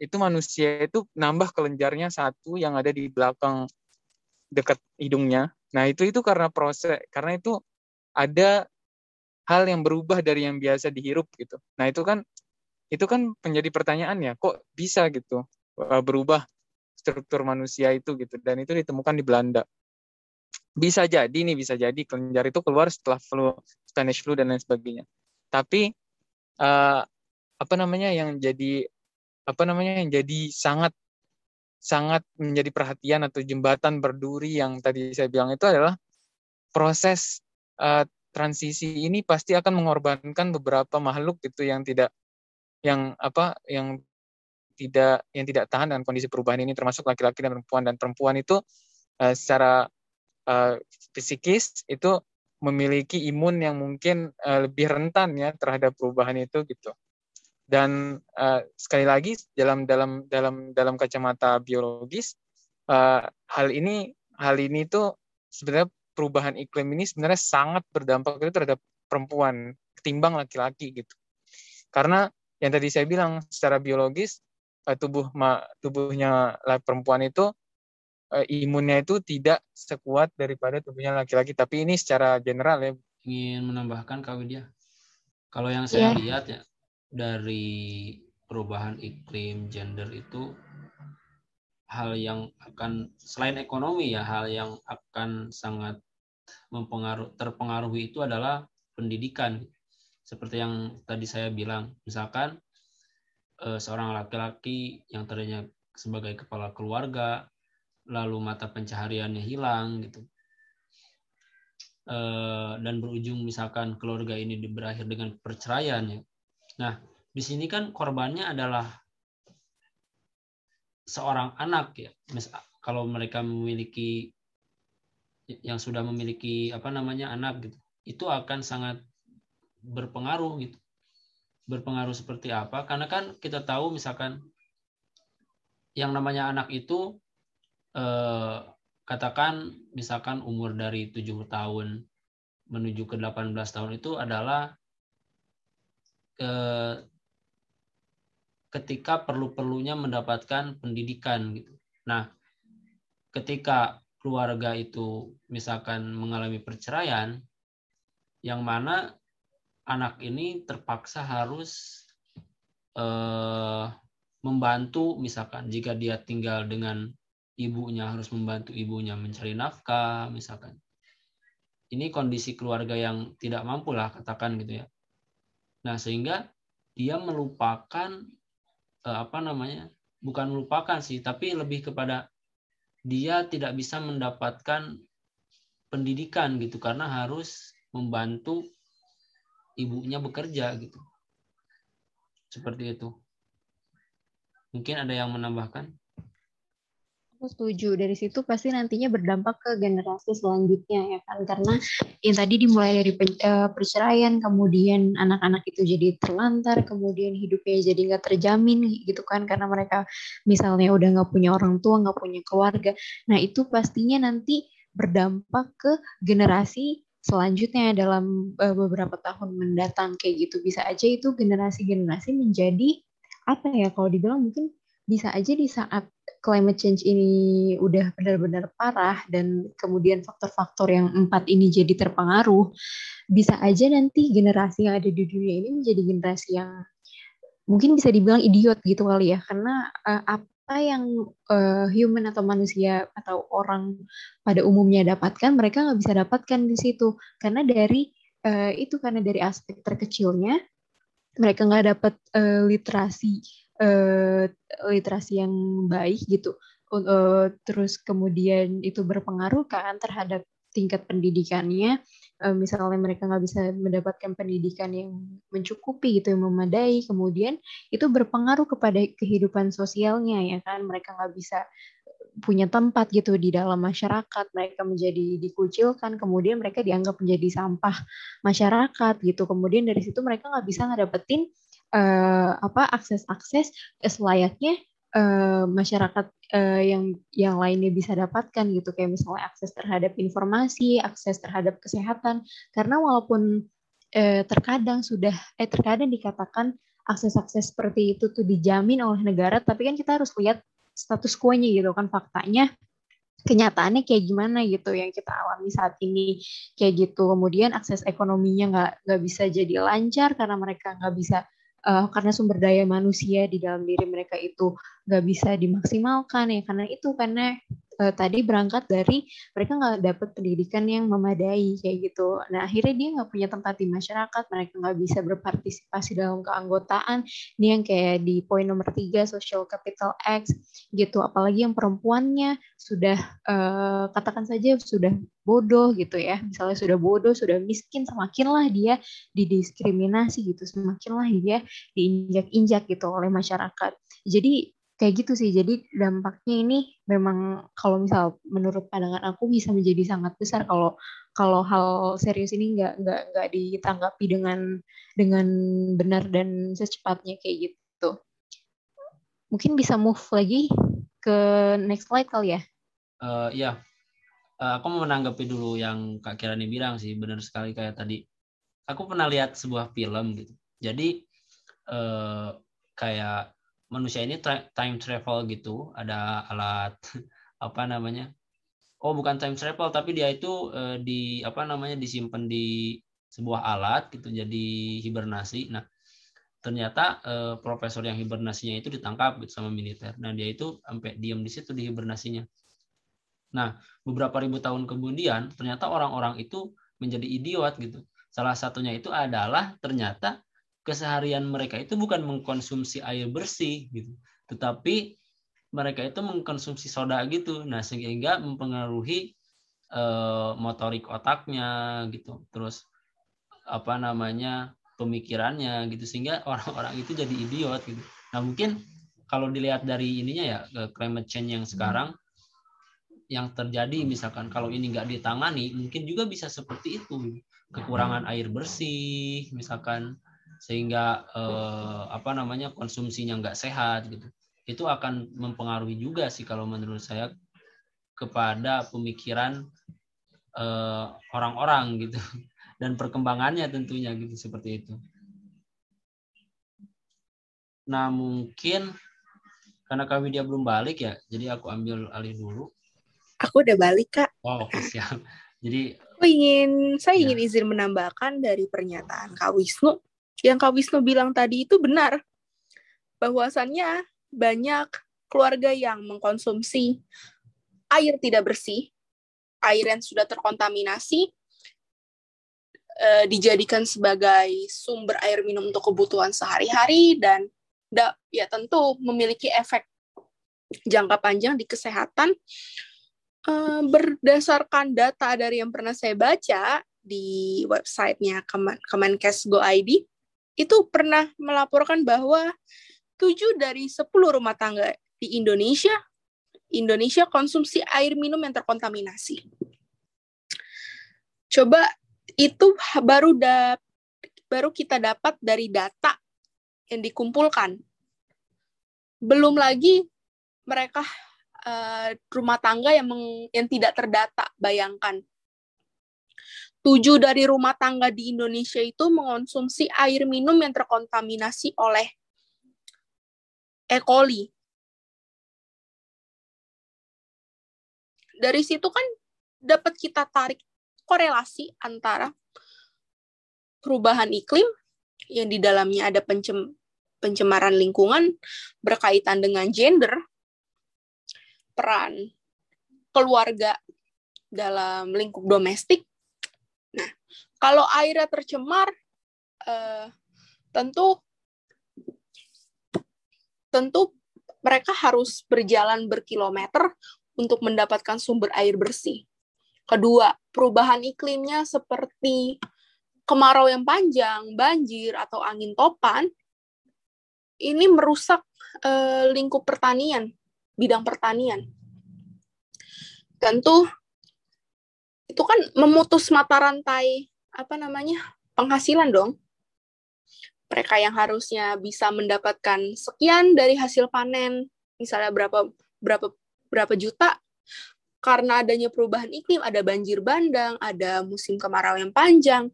itu manusia itu nambah kelenjarnya satu yang ada di belakang dekat hidungnya. Nah, itu itu karena proses karena itu ada hal yang berubah dari yang biasa dihirup gitu. Nah, itu kan itu kan menjadi pertanyaan ya, kok bisa gitu e, berubah struktur manusia itu gitu dan itu ditemukan di Belanda. Bisa jadi nih, bisa jadi kelenjar itu keluar setelah flu Spanish flu dan lain sebagainya. Tapi uh, apa namanya yang jadi apa namanya yang jadi sangat sangat menjadi perhatian atau jembatan berduri yang tadi saya bilang itu adalah proses uh, transisi ini pasti akan mengorbankan beberapa makhluk gitu yang tidak yang apa yang tidak yang tidak tahan dengan kondisi perubahan ini termasuk laki-laki dan perempuan. Dan perempuan itu uh, secara uh, psikis itu memiliki imun yang mungkin uh, lebih rentan ya terhadap perubahan itu gitu. Dan uh, sekali lagi dalam dalam dalam dalam kacamata biologis uh, hal ini hal ini itu sebenarnya perubahan iklim ini sebenarnya sangat berdampak itu terhadap perempuan ketimbang laki-laki gitu. Karena yang tadi saya bilang secara biologis uh, tubuh ma, tubuhnya perempuan itu uh, imunnya itu tidak sekuat daripada tubuhnya laki-laki. Tapi ini secara general ya.
Ingin menambahkan Kak Widya? Kalau yang saya yeah. lihat ya dari perubahan iklim gender itu hal yang akan selain ekonomi ya hal yang akan sangat mempengaruhi terpengaruhi itu adalah pendidikan. Seperti yang tadi saya bilang misalkan eh, seorang laki-laki yang tadinya sebagai kepala keluarga lalu mata pencahariannya hilang gitu. Eh, dan berujung misalkan keluarga ini berakhir dengan perceraian ya. Nah, di sini kan korbannya adalah seorang anak ya. Kalau mereka memiliki yang sudah memiliki apa namanya anak gitu, itu akan sangat berpengaruh gitu. Berpengaruh seperti apa? Karena kan kita tahu misalkan yang namanya anak itu eh, katakan misalkan umur dari 7 tahun menuju ke 18 tahun itu adalah ketika perlu-perlunya mendapatkan pendidikan gitu. Nah, ketika keluarga itu misalkan mengalami perceraian, yang mana anak ini terpaksa harus eh, membantu, misalkan jika dia tinggal dengan ibunya harus membantu ibunya mencari nafkah, misalkan. Ini kondisi keluarga yang tidak mampu lah katakan gitu ya. Nah, sehingga dia melupakan eh, apa namanya? Bukan melupakan sih, tapi lebih kepada dia tidak bisa mendapatkan pendidikan gitu karena harus membantu ibunya bekerja gitu. Seperti itu. Mungkin ada yang menambahkan?
Aku setuju. Dari situ pasti nantinya berdampak ke generasi selanjutnya ya kan. Karena yang tadi dimulai dari eh, perceraian, kemudian anak-anak itu jadi terlantar, kemudian hidupnya jadi nggak terjamin gitu kan. Karena mereka misalnya udah nggak punya orang tua, nggak punya keluarga. Nah itu pastinya nanti berdampak ke generasi selanjutnya dalam uh, beberapa tahun mendatang kayak gitu bisa aja itu generasi-generasi menjadi apa ya kalau dibilang mungkin bisa aja di saat climate change ini udah benar-benar parah dan kemudian faktor-faktor yang empat ini jadi terpengaruh bisa aja nanti generasi yang ada di dunia ini menjadi generasi yang mungkin bisa dibilang idiot gitu kali ya. Karena uh, apa yang uh, human atau manusia atau orang pada umumnya dapatkan mereka nggak bisa dapatkan di situ. Karena dari uh, itu karena dari aspek terkecilnya mereka nggak dapat uh, literasi uh, literasi yang baik gitu. Uh, terus kemudian itu berpengaruh kan terhadap tingkat pendidikannya. Uh, misalnya mereka nggak bisa mendapatkan pendidikan yang mencukupi gitu yang memadai kemudian itu berpengaruh kepada kehidupan sosialnya ya kan. Mereka nggak bisa punya tempat gitu di dalam masyarakat mereka menjadi dikucilkan kemudian mereka dianggap menjadi sampah masyarakat gitu. Kemudian dari situ mereka nggak bisa ngedapetin uh, apa akses-akses selayaknya uh, masyarakat uh, yang yang lainnya bisa dapatkan gitu. Kayak misalnya akses terhadap informasi, akses terhadap kesehatan. Karena walaupun uh, terkadang sudah eh terkadang dikatakan akses-akses seperti itu tuh dijamin oleh negara tapi kan kita harus lihat status quo-nya gitu kan faktanya. Kenyataannya kayak gimana gitu yang kita alami saat ini. Kayak gitu. Kemudian akses ekonominya nggak nggak bisa jadi lancar karena mereka nggak bisa uh, karena sumber daya manusia di dalam diri mereka itu nggak bisa dimaksimalkan ya karena itu karena uh, tadi berangkat dari mereka nggak dapat pendidikan yang memadai kayak gitu. Nah akhirnya dia nggak punya tempat di masyarakat, mereka nggak bisa berpartisipasi dalam keanggotaan. Ini yang kayak di poin nomor tiga social capital X gitu. Apalagi yang perempuannya sudah uh, katakan saja sudah bodoh gitu ya. Misalnya sudah bodoh, sudah miskin, semakinlah dia didiskriminasi gitu, semakinlah dia diinjak-injak gitu oleh masyarakat. Jadi kayak gitu sih. Jadi dampaknya ini memang kalau misal menurut pandangan aku bisa menjadi sangat besar kalau kalau hal serius ini nggak nggak nggak ditanggapi dengan dengan benar dan secepatnya kayak gitu. Mungkin bisa move lagi ke next slide kali ya.
Uh, ya, uh, aku mau menanggapi dulu yang Kak Kirani bilang sih, benar sekali kayak tadi. Aku pernah lihat sebuah film gitu. Jadi uh, kayak manusia ini time travel gitu. Ada alat apa namanya? Oh bukan time travel tapi dia itu uh, di apa namanya disimpan di sebuah alat gitu jadi hibernasi. Nah ternyata uh, profesor yang hibernasinya itu ditangkap gitu sama militer. Nah dia itu sampai diam di situ di hibernasinya. Nah beberapa ribu tahun kemudian ternyata orang-orang itu menjadi idiot gitu. Salah satunya itu adalah ternyata keseharian mereka itu bukan mengkonsumsi air bersih gitu, tetapi mereka itu mengkonsumsi soda gitu. Nah, sehingga mempengaruhi eh, motorik otaknya gitu. Terus apa namanya? pemikirannya gitu sehingga orang-orang itu jadi idiot gitu. Nah, mungkin kalau dilihat dari ininya ya climate change yang sekarang yang terjadi misalkan kalau ini nggak ditangani mungkin juga bisa seperti itu kekurangan air bersih misalkan sehingga eh, apa namanya konsumsinya nggak sehat gitu itu akan mempengaruhi juga sih kalau menurut saya kepada pemikiran eh, orang-orang eh, gitu dan perkembangannya tentunya gitu seperti itu. Nah mungkin karena kami dia belum balik ya, jadi aku ambil alih dulu.
Aku udah balik kak.
Oh oke siap. Jadi
aku ingin saya ya. ingin izin menambahkan dari pernyataan Kak Wisnu yang Kak Wisnu bilang tadi itu benar. Bahwasannya banyak keluarga yang mengkonsumsi air tidak bersih, air yang sudah terkontaminasi, eh, dijadikan sebagai sumber air minum untuk kebutuhan sehari-hari dan da, ya tentu memiliki efek jangka panjang di kesehatan. Eh, berdasarkan data dari yang pernah saya baca di websitenya Kemenkes Go ID, itu pernah melaporkan bahwa 7 dari 10 rumah tangga di Indonesia Indonesia konsumsi air minum yang terkontaminasi. Coba itu baru da, baru kita dapat dari data yang dikumpulkan. Belum lagi mereka uh, rumah tangga yang meng, yang tidak terdata. Bayangkan. Tujuh dari rumah tangga di Indonesia itu mengonsumsi air minum yang terkontaminasi oleh E. coli. Dari situ kan dapat kita tarik korelasi antara perubahan iklim yang di dalamnya ada pencem pencemaran lingkungan berkaitan dengan gender, peran keluarga dalam lingkup domestik. Kalau airnya tercemar, eh, tentu tentu mereka harus berjalan berkilometer untuk mendapatkan sumber air bersih. Kedua, perubahan iklimnya seperti kemarau yang panjang, banjir, atau angin topan, ini merusak eh, lingkup pertanian, bidang pertanian. Tentu itu kan memutus mata rantai apa namanya penghasilan dong. Mereka yang harusnya bisa mendapatkan sekian dari hasil panen, misalnya berapa berapa berapa juta, karena adanya perubahan iklim, ada banjir bandang, ada musim kemarau yang panjang,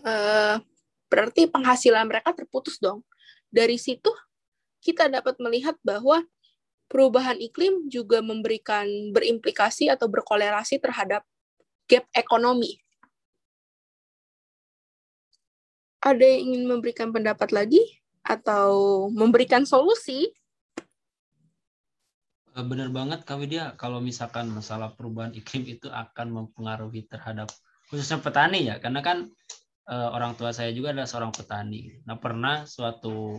uh, berarti penghasilan mereka terputus dong. Dari situ kita dapat melihat bahwa perubahan iklim juga memberikan berimplikasi atau berkolerasi terhadap gap ekonomi. Ada yang ingin memberikan pendapat lagi atau memberikan solusi?
Eh, benar banget Kak Widya, kalau misalkan masalah perubahan iklim itu akan mempengaruhi terhadap khususnya petani ya, karena kan uh, orang tua saya juga adalah seorang petani. Nah pernah suatu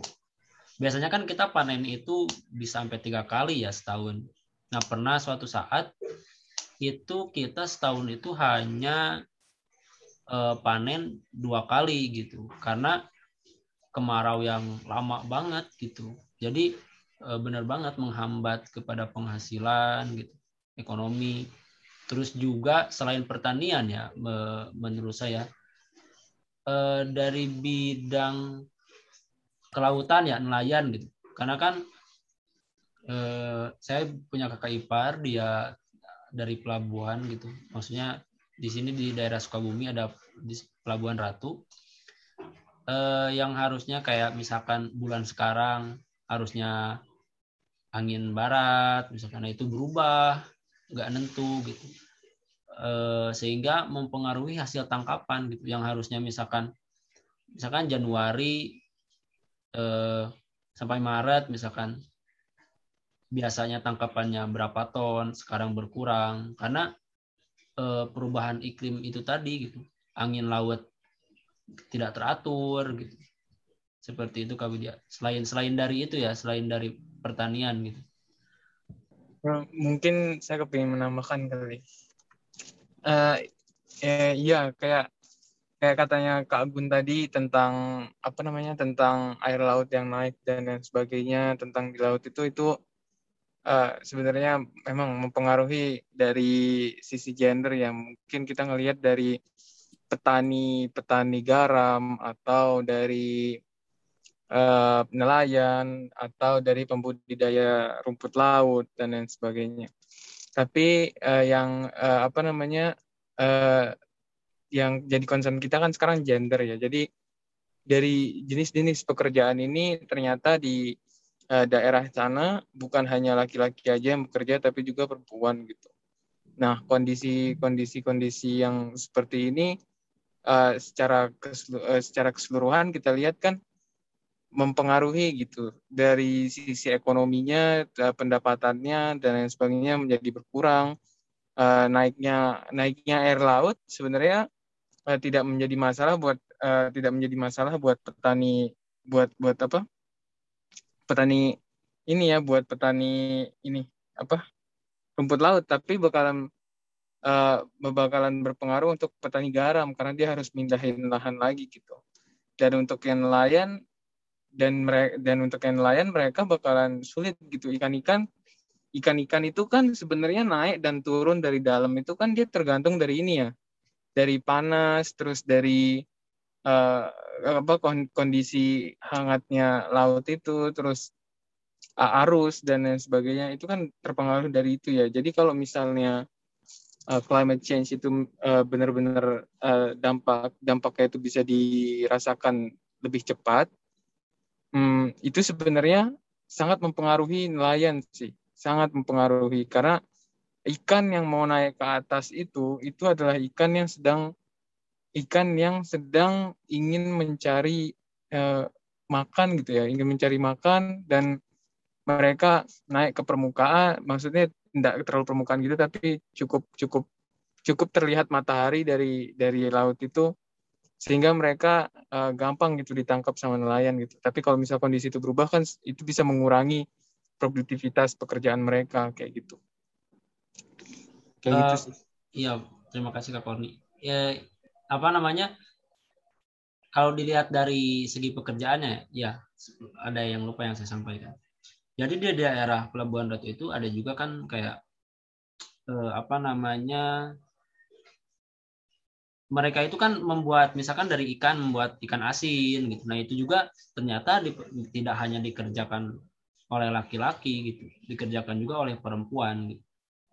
biasanya kan kita panen itu bisa sampai tiga kali ya setahun. Nah pernah suatu saat itu kita setahun itu hanya uh, panen dua kali gitu karena kemarau yang lama banget gitu. Jadi uh, benar banget menghambat kepada penghasilan gitu, ekonomi. Terus juga selain pertanian ya menurut saya eh, dari bidang kelautan ya nelayan gitu karena kan eh, saya punya kakak ipar dia dari pelabuhan gitu. Maksudnya di sini di daerah Sukabumi ada di pelabuhan Ratu. Eh, yang harusnya kayak misalkan bulan sekarang harusnya angin barat misalkan itu berubah nggak nentu gitu. Eh, sehingga mempengaruhi hasil tangkapan gitu. Yang harusnya misalkan misalkan Januari eh, sampai Maret misalkan biasanya tangkapannya berapa ton sekarang berkurang. Karena eh, perubahan iklim itu tadi gitu angin laut tidak teratur gitu. Seperti itu Kak Widya. Selain selain dari itu ya selain dari pertanian gitu.
Mungkin saya kepingin menambahkan kali. Uh, eh, iya kayak kayak katanya Kak Agun tadi tentang apa namanya tentang air laut yang naik dan lain sebagainya tentang di laut itu itu uh, sebenarnya memang mempengaruhi dari sisi gender yang mungkin kita ngelihat dari petani petani garam atau dari uh, nelayan atau dari pembudidaya rumput laut dan lain sebagainya. Tapi uh, yang uh, apa namanya uh, yang jadi concern kita kan sekarang gender ya. Jadi dari jenis-jenis pekerjaan ini ternyata di uh, daerah sana bukan hanya laki-laki aja yang bekerja tapi juga perempuan gitu. Nah kondisi kondisi kondisi yang seperti ini uh, secara uh, secara keseluruhan kita lihat kan mempengaruhi gitu. Dari sisi ekonominya eh, pendapatannya dan lain sebagainya menjadi berkurang. Uh, naiknya naiknya air laut sebenarnya uh, tidak menjadi masalah buat uh, tidak menjadi masalah buat petani buat buat apa petani ini ya buat petani ini apa rumput laut. Tapi bakalan uh, bakalan berpengaruh untuk petani garam karena dia harus mindahin lahan lagi gitu. Dan untuk yang nelayan dan mereka dan untuk yang nelayan mereka bakalan sulit gitu. Ikan-ikan ikan-ikan itu kan sebenarnya naik dan turun dari dalam itu kan dia tergantung dari ini ya. Dari panas terus dari uh, apa kondisi hangatnya laut itu terus arus dan lain sebagainya itu kan terpengaruh dari itu ya. Jadi kalau misalnya uh, climate change itu uh, benar-benar uh, dampak dampaknya itu bisa dirasakan lebih cepat, hmm, itu sebenarnya sangat mempengaruhi nelayan sih, sangat mempengaruhi karena ikan yang mau naik ke atas itu itu adalah ikan yang sedang ikan yang sedang ingin mencari uh, makan gitu ya, ingin mencari makan dan mereka naik ke permukaan, maksudnya tidak terlalu permukaan gitu, tapi cukup cukup cukup terlihat matahari dari dari laut itu sehingga mereka uh, gampang gitu ditangkap sama nelayan gitu. Tapi kalau misal kondisi itu berubah kan itu bisa mengurangi produktivitas pekerjaan mereka kayak gitu.
Kayak uh, gitu sih. Iya, terima kasih Kak Korni. Ya, apa namanya? Kalau dilihat dari segi pekerjaannya, ya ada yang lupa yang saya sampaikan. Jadi di daerah Pelabuhan Ratu itu ada juga kan kayak eh, apa namanya mereka itu kan membuat misalkan dari ikan membuat ikan asin gitu. Nah itu juga ternyata di, tidak hanya dikerjakan oleh laki-laki gitu, dikerjakan juga oleh perempuan. Gitu.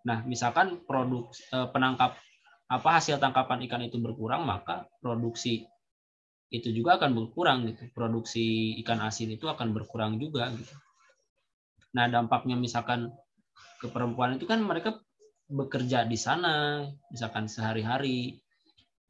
Nah misalkan produk eh, penangkap apa hasil tangkapan ikan itu berkurang maka produksi itu juga akan berkurang gitu. Produksi ikan asin itu akan berkurang juga gitu. Nah, dampaknya misalkan ke perempuan itu kan mereka bekerja di sana, misalkan sehari-hari.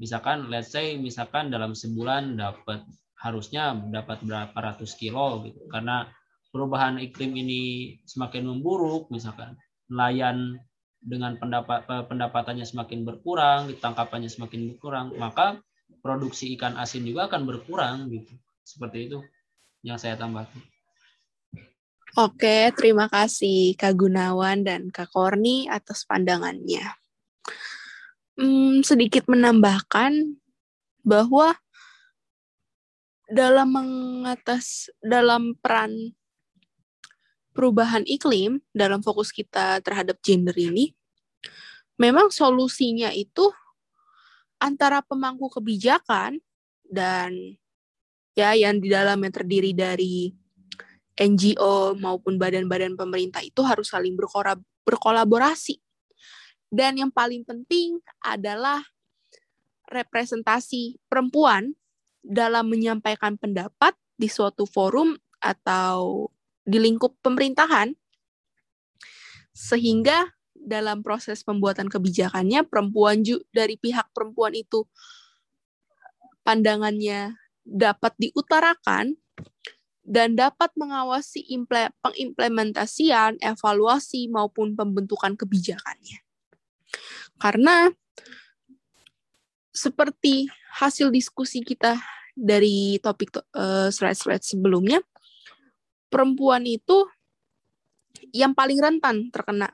Misalkan let's say misalkan dalam sebulan dapat harusnya dapat berapa ratus kilo gitu. Karena perubahan iklim ini semakin memburuk misalkan nelayan dengan pendapat pendapatannya semakin berkurang, tangkapannya semakin berkurang, maka produksi ikan asin juga akan berkurang gitu. Seperti itu yang saya tambahkan.
Oke, terima kasih Kak Gunawan dan Kak Korni atas pandangannya. Hmm, sedikit menambahkan bahwa dalam mengatas dalam peran perubahan iklim dalam fokus kita terhadap gender ini, memang solusinya itu antara pemangku kebijakan dan ya yang di dalamnya terdiri dari NGO maupun badan-badan pemerintah itu harus saling berkolaborasi. Dan yang paling penting adalah representasi perempuan dalam menyampaikan pendapat di suatu forum atau di lingkup pemerintahan sehingga dalam proses pembuatan kebijakannya perempuan dari pihak perempuan itu pandangannya dapat diutarakan dan dapat mengawasi pengimplementasian, evaluasi, maupun pembentukan kebijakannya. Karena seperti hasil diskusi kita dari topik uh, slide-slide sebelumnya, perempuan itu yang paling rentan terkena.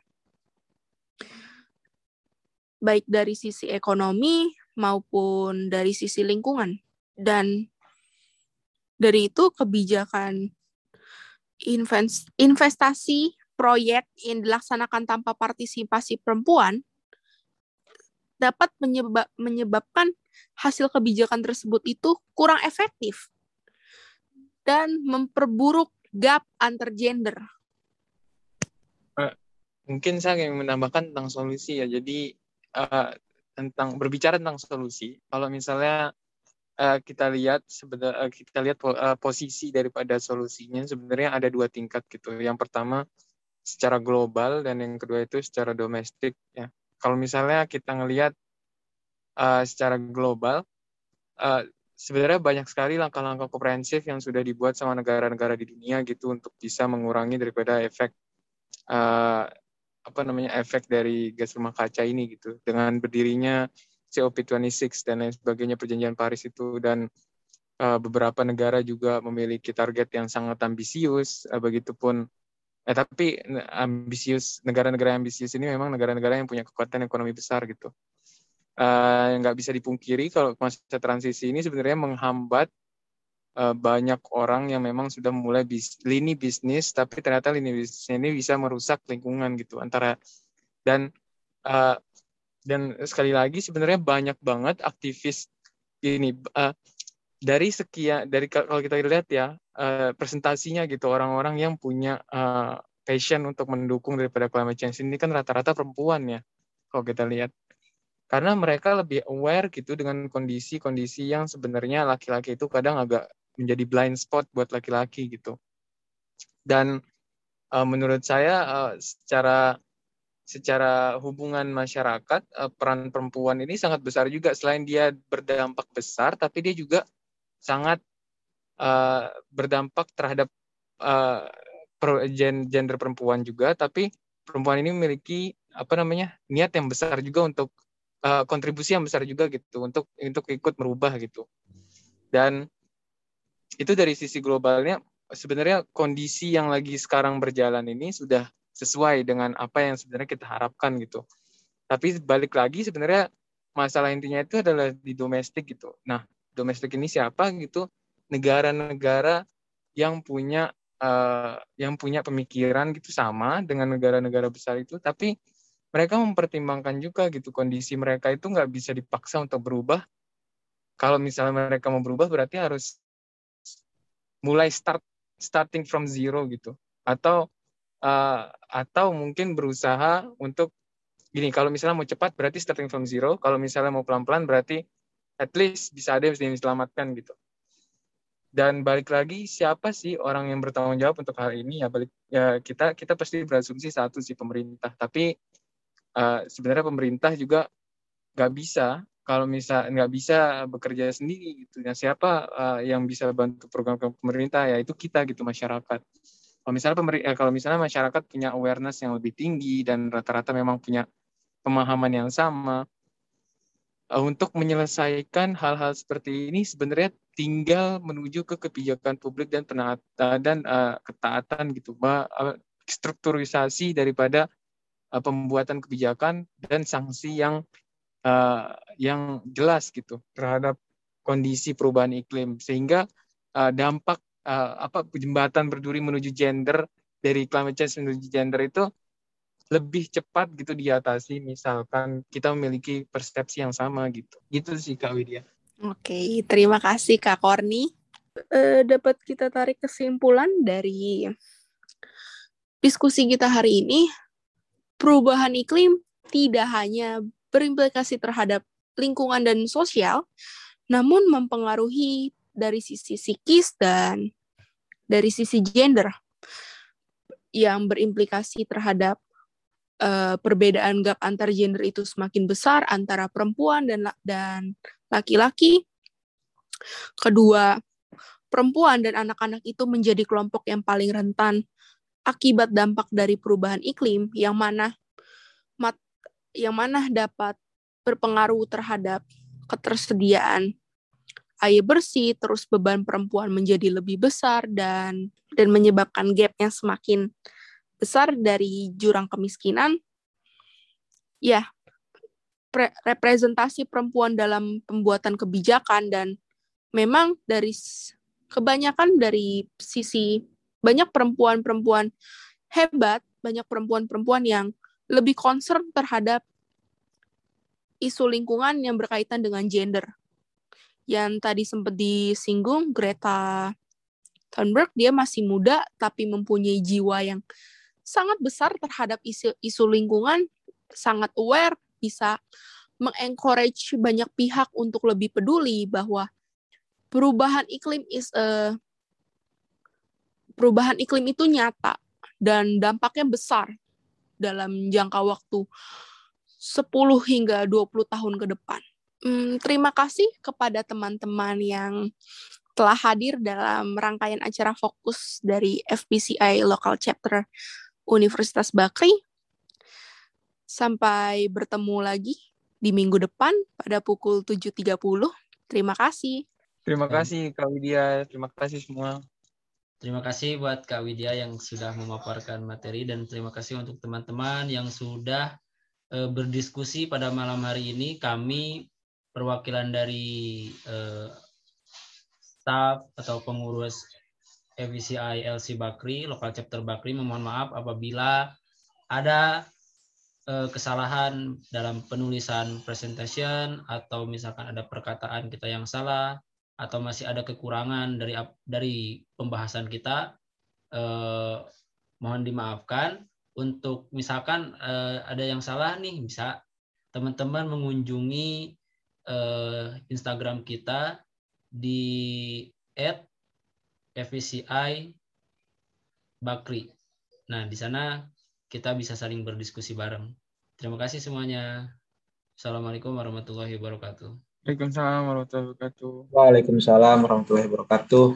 Baik dari sisi ekonomi maupun dari sisi lingkungan. Dan dari itu kebijakan investasi proyek yang dilaksanakan tanpa partisipasi perempuan dapat menyebab, menyebabkan hasil kebijakan tersebut itu kurang efektif dan memperburuk gap antar gender.
Uh, mungkin saya ingin menambahkan tentang solusi ya. Jadi uh, tentang berbicara tentang solusi, kalau misalnya uh, kita lihat sebenarnya uh, kita lihat uh, posisi daripada solusinya sebenarnya ada dua tingkat gitu. Yang pertama secara global dan yang kedua itu secara domestik ya. Kalau misalnya kita ngelihat uh, secara global uh, sebenarnya banyak sekali langkah-langkah komprehensif yang sudah dibuat sama negara-negara di dunia gitu untuk bisa mengurangi daripada efek uh, apa namanya efek dari gas rumah kaca ini gitu. Dengan berdirinya COP26 dan lain sebagainya perjanjian Paris itu dan uh, beberapa negara juga memiliki target yang sangat ambisius uh, begitupun eh tapi ambisius negara-negara ambisius ini memang negara-negara yang punya kekuatan ekonomi besar gitu uh, nggak bisa dipungkiri kalau masa transisi ini sebenarnya menghambat uh, banyak orang yang memang sudah mulai bis, lini bisnis tapi ternyata lini bisnis ini bisa merusak lingkungan gitu antara dan uh, dan sekali lagi sebenarnya banyak banget aktivis ini uh, dari sekian dari kalau kita lihat ya uh, presentasinya gitu orang-orang yang punya uh, passion untuk mendukung daripada climate change ini kan rata-rata perempuan ya kalau kita lihat karena mereka lebih aware gitu dengan kondisi-kondisi yang sebenarnya laki-laki itu kadang agak menjadi blind spot buat laki-laki gitu. Dan uh, menurut saya uh, secara secara hubungan masyarakat uh, peran perempuan ini sangat besar juga. Selain dia berdampak besar tapi dia juga sangat uh, berdampak terhadap uh, gender perempuan juga. Tapi perempuan ini memiliki apa namanya niat yang besar juga untuk uh, kontribusi yang besar juga gitu untuk untuk ikut merubah gitu dan itu dari sisi globalnya sebenarnya kondisi yang lagi sekarang berjalan ini sudah sesuai dengan apa yang sebenarnya kita harapkan gitu. Tapi balik lagi sebenarnya masalah intinya itu adalah di domestik gitu. Nah, domestik ini siapa gitu? Negara-negara yang punya uh, yang punya pemikiran gitu sama dengan negara-negara besar itu, tapi mereka mempertimbangkan juga gitu kondisi mereka itu nggak bisa dipaksa untuk berubah. Kalau misalnya mereka mau berubah berarti harus mulai start starting from zero gitu. Atau uh, atau mungkin berusaha untuk gini kalau misalnya mau cepat berarti starting from zero. Kalau misalnya mau pelan-pelan berarti at least bisa ada yang diselamatkan gitu. Dan balik lagi siapa sih orang yang bertanggung jawab untuk hal ini? Ya balik ya kita kita pasti berasumsi satu sih pemerintah. Tapi uh, sebenarnya pemerintah juga nggak bisa. Kalau misal nggak bisa bekerja sendiri gitu. Nah siapa uh, yang bisa bantu program pemerintah? Ya itu kita gitu masyarakat. Kalau misalnya pemerintah eh, kalau misalnya masyarakat punya awareness yang lebih tinggi dan rata-rata memang punya pemahaman yang sama uh, untuk menyelesaikan hal-hal seperti ini sebenarnya tinggal menuju ke kebijakan publik dan penaatan dan uh, ketaatan gitu. Uh, strukturisasi daripada uh, pembuatan kebijakan dan sanksi yang uh, yang jelas gitu terhadap kondisi perubahan iklim sehingga uh, dampak uh, apa jembatan berduri menuju gender dari climate change menuju gender itu lebih cepat gitu diatasi misalkan kita memiliki persepsi yang sama gitu gitu sih kak Widya.
Oke terima kasih kak Korni. Uh, dapat kita tarik kesimpulan dari diskusi kita hari ini perubahan iklim tidak hanya berimplikasi terhadap lingkungan dan sosial, namun mempengaruhi dari sisi psikis dan dari sisi gender yang berimplikasi terhadap uh, perbedaan gap antar gender itu semakin besar antara perempuan dan dan laki-laki. Kedua, perempuan dan anak-anak itu menjadi kelompok yang paling rentan akibat dampak dari perubahan iklim yang mana yang mana dapat berpengaruh terhadap ketersediaan air bersih, terus beban perempuan menjadi lebih besar dan dan menyebabkan gap yang semakin besar dari jurang kemiskinan. Ya, representasi perempuan dalam pembuatan kebijakan dan memang dari kebanyakan dari sisi banyak perempuan-perempuan hebat, banyak perempuan-perempuan yang lebih concern terhadap isu lingkungan yang berkaitan dengan gender. Yang tadi sempat disinggung Greta Thunberg, dia masih muda tapi mempunyai jiwa yang sangat besar terhadap isu, isu lingkungan, sangat aware, bisa mengencourage banyak pihak untuk lebih peduli bahwa perubahan iklim is a perubahan iklim itu nyata dan dampaknya besar dalam jangka waktu 10 hingga 20 tahun ke depan. Hmm, terima kasih kepada teman-teman yang telah hadir dalam rangkaian acara fokus dari FPCI Local Chapter Universitas Bakri. Sampai bertemu lagi di minggu depan pada pukul 7.30. Terima kasih.
Terima kasih Kak Widya, terima kasih semua.
Terima kasih buat Kak Widya yang sudah memaparkan materi dan terima kasih untuk teman-teman yang sudah uh, berdiskusi pada malam hari ini. Kami perwakilan dari uh, staff atau pengurus FVCI LC Bakri, lokal chapter Bakri, memohon maaf apabila ada uh, kesalahan dalam penulisan presentation atau misalkan ada perkataan kita yang salah atau masih ada kekurangan dari dari pembahasan kita eh, mohon dimaafkan untuk misalkan eh, ada yang salah nih bisa teman-teman mengunjungi eh, Instagram kita di @fvci Bakri. Nah, di sana kita bisa saling berdiskusi bareng. Terima kasih semuanya. Assalamualaikum warahmatullahi wabarakatuh.
Waalaikumsalam warahmatullahi wabarakatuh.
Waalaikumsalam warahmatullahi wabarakatuh.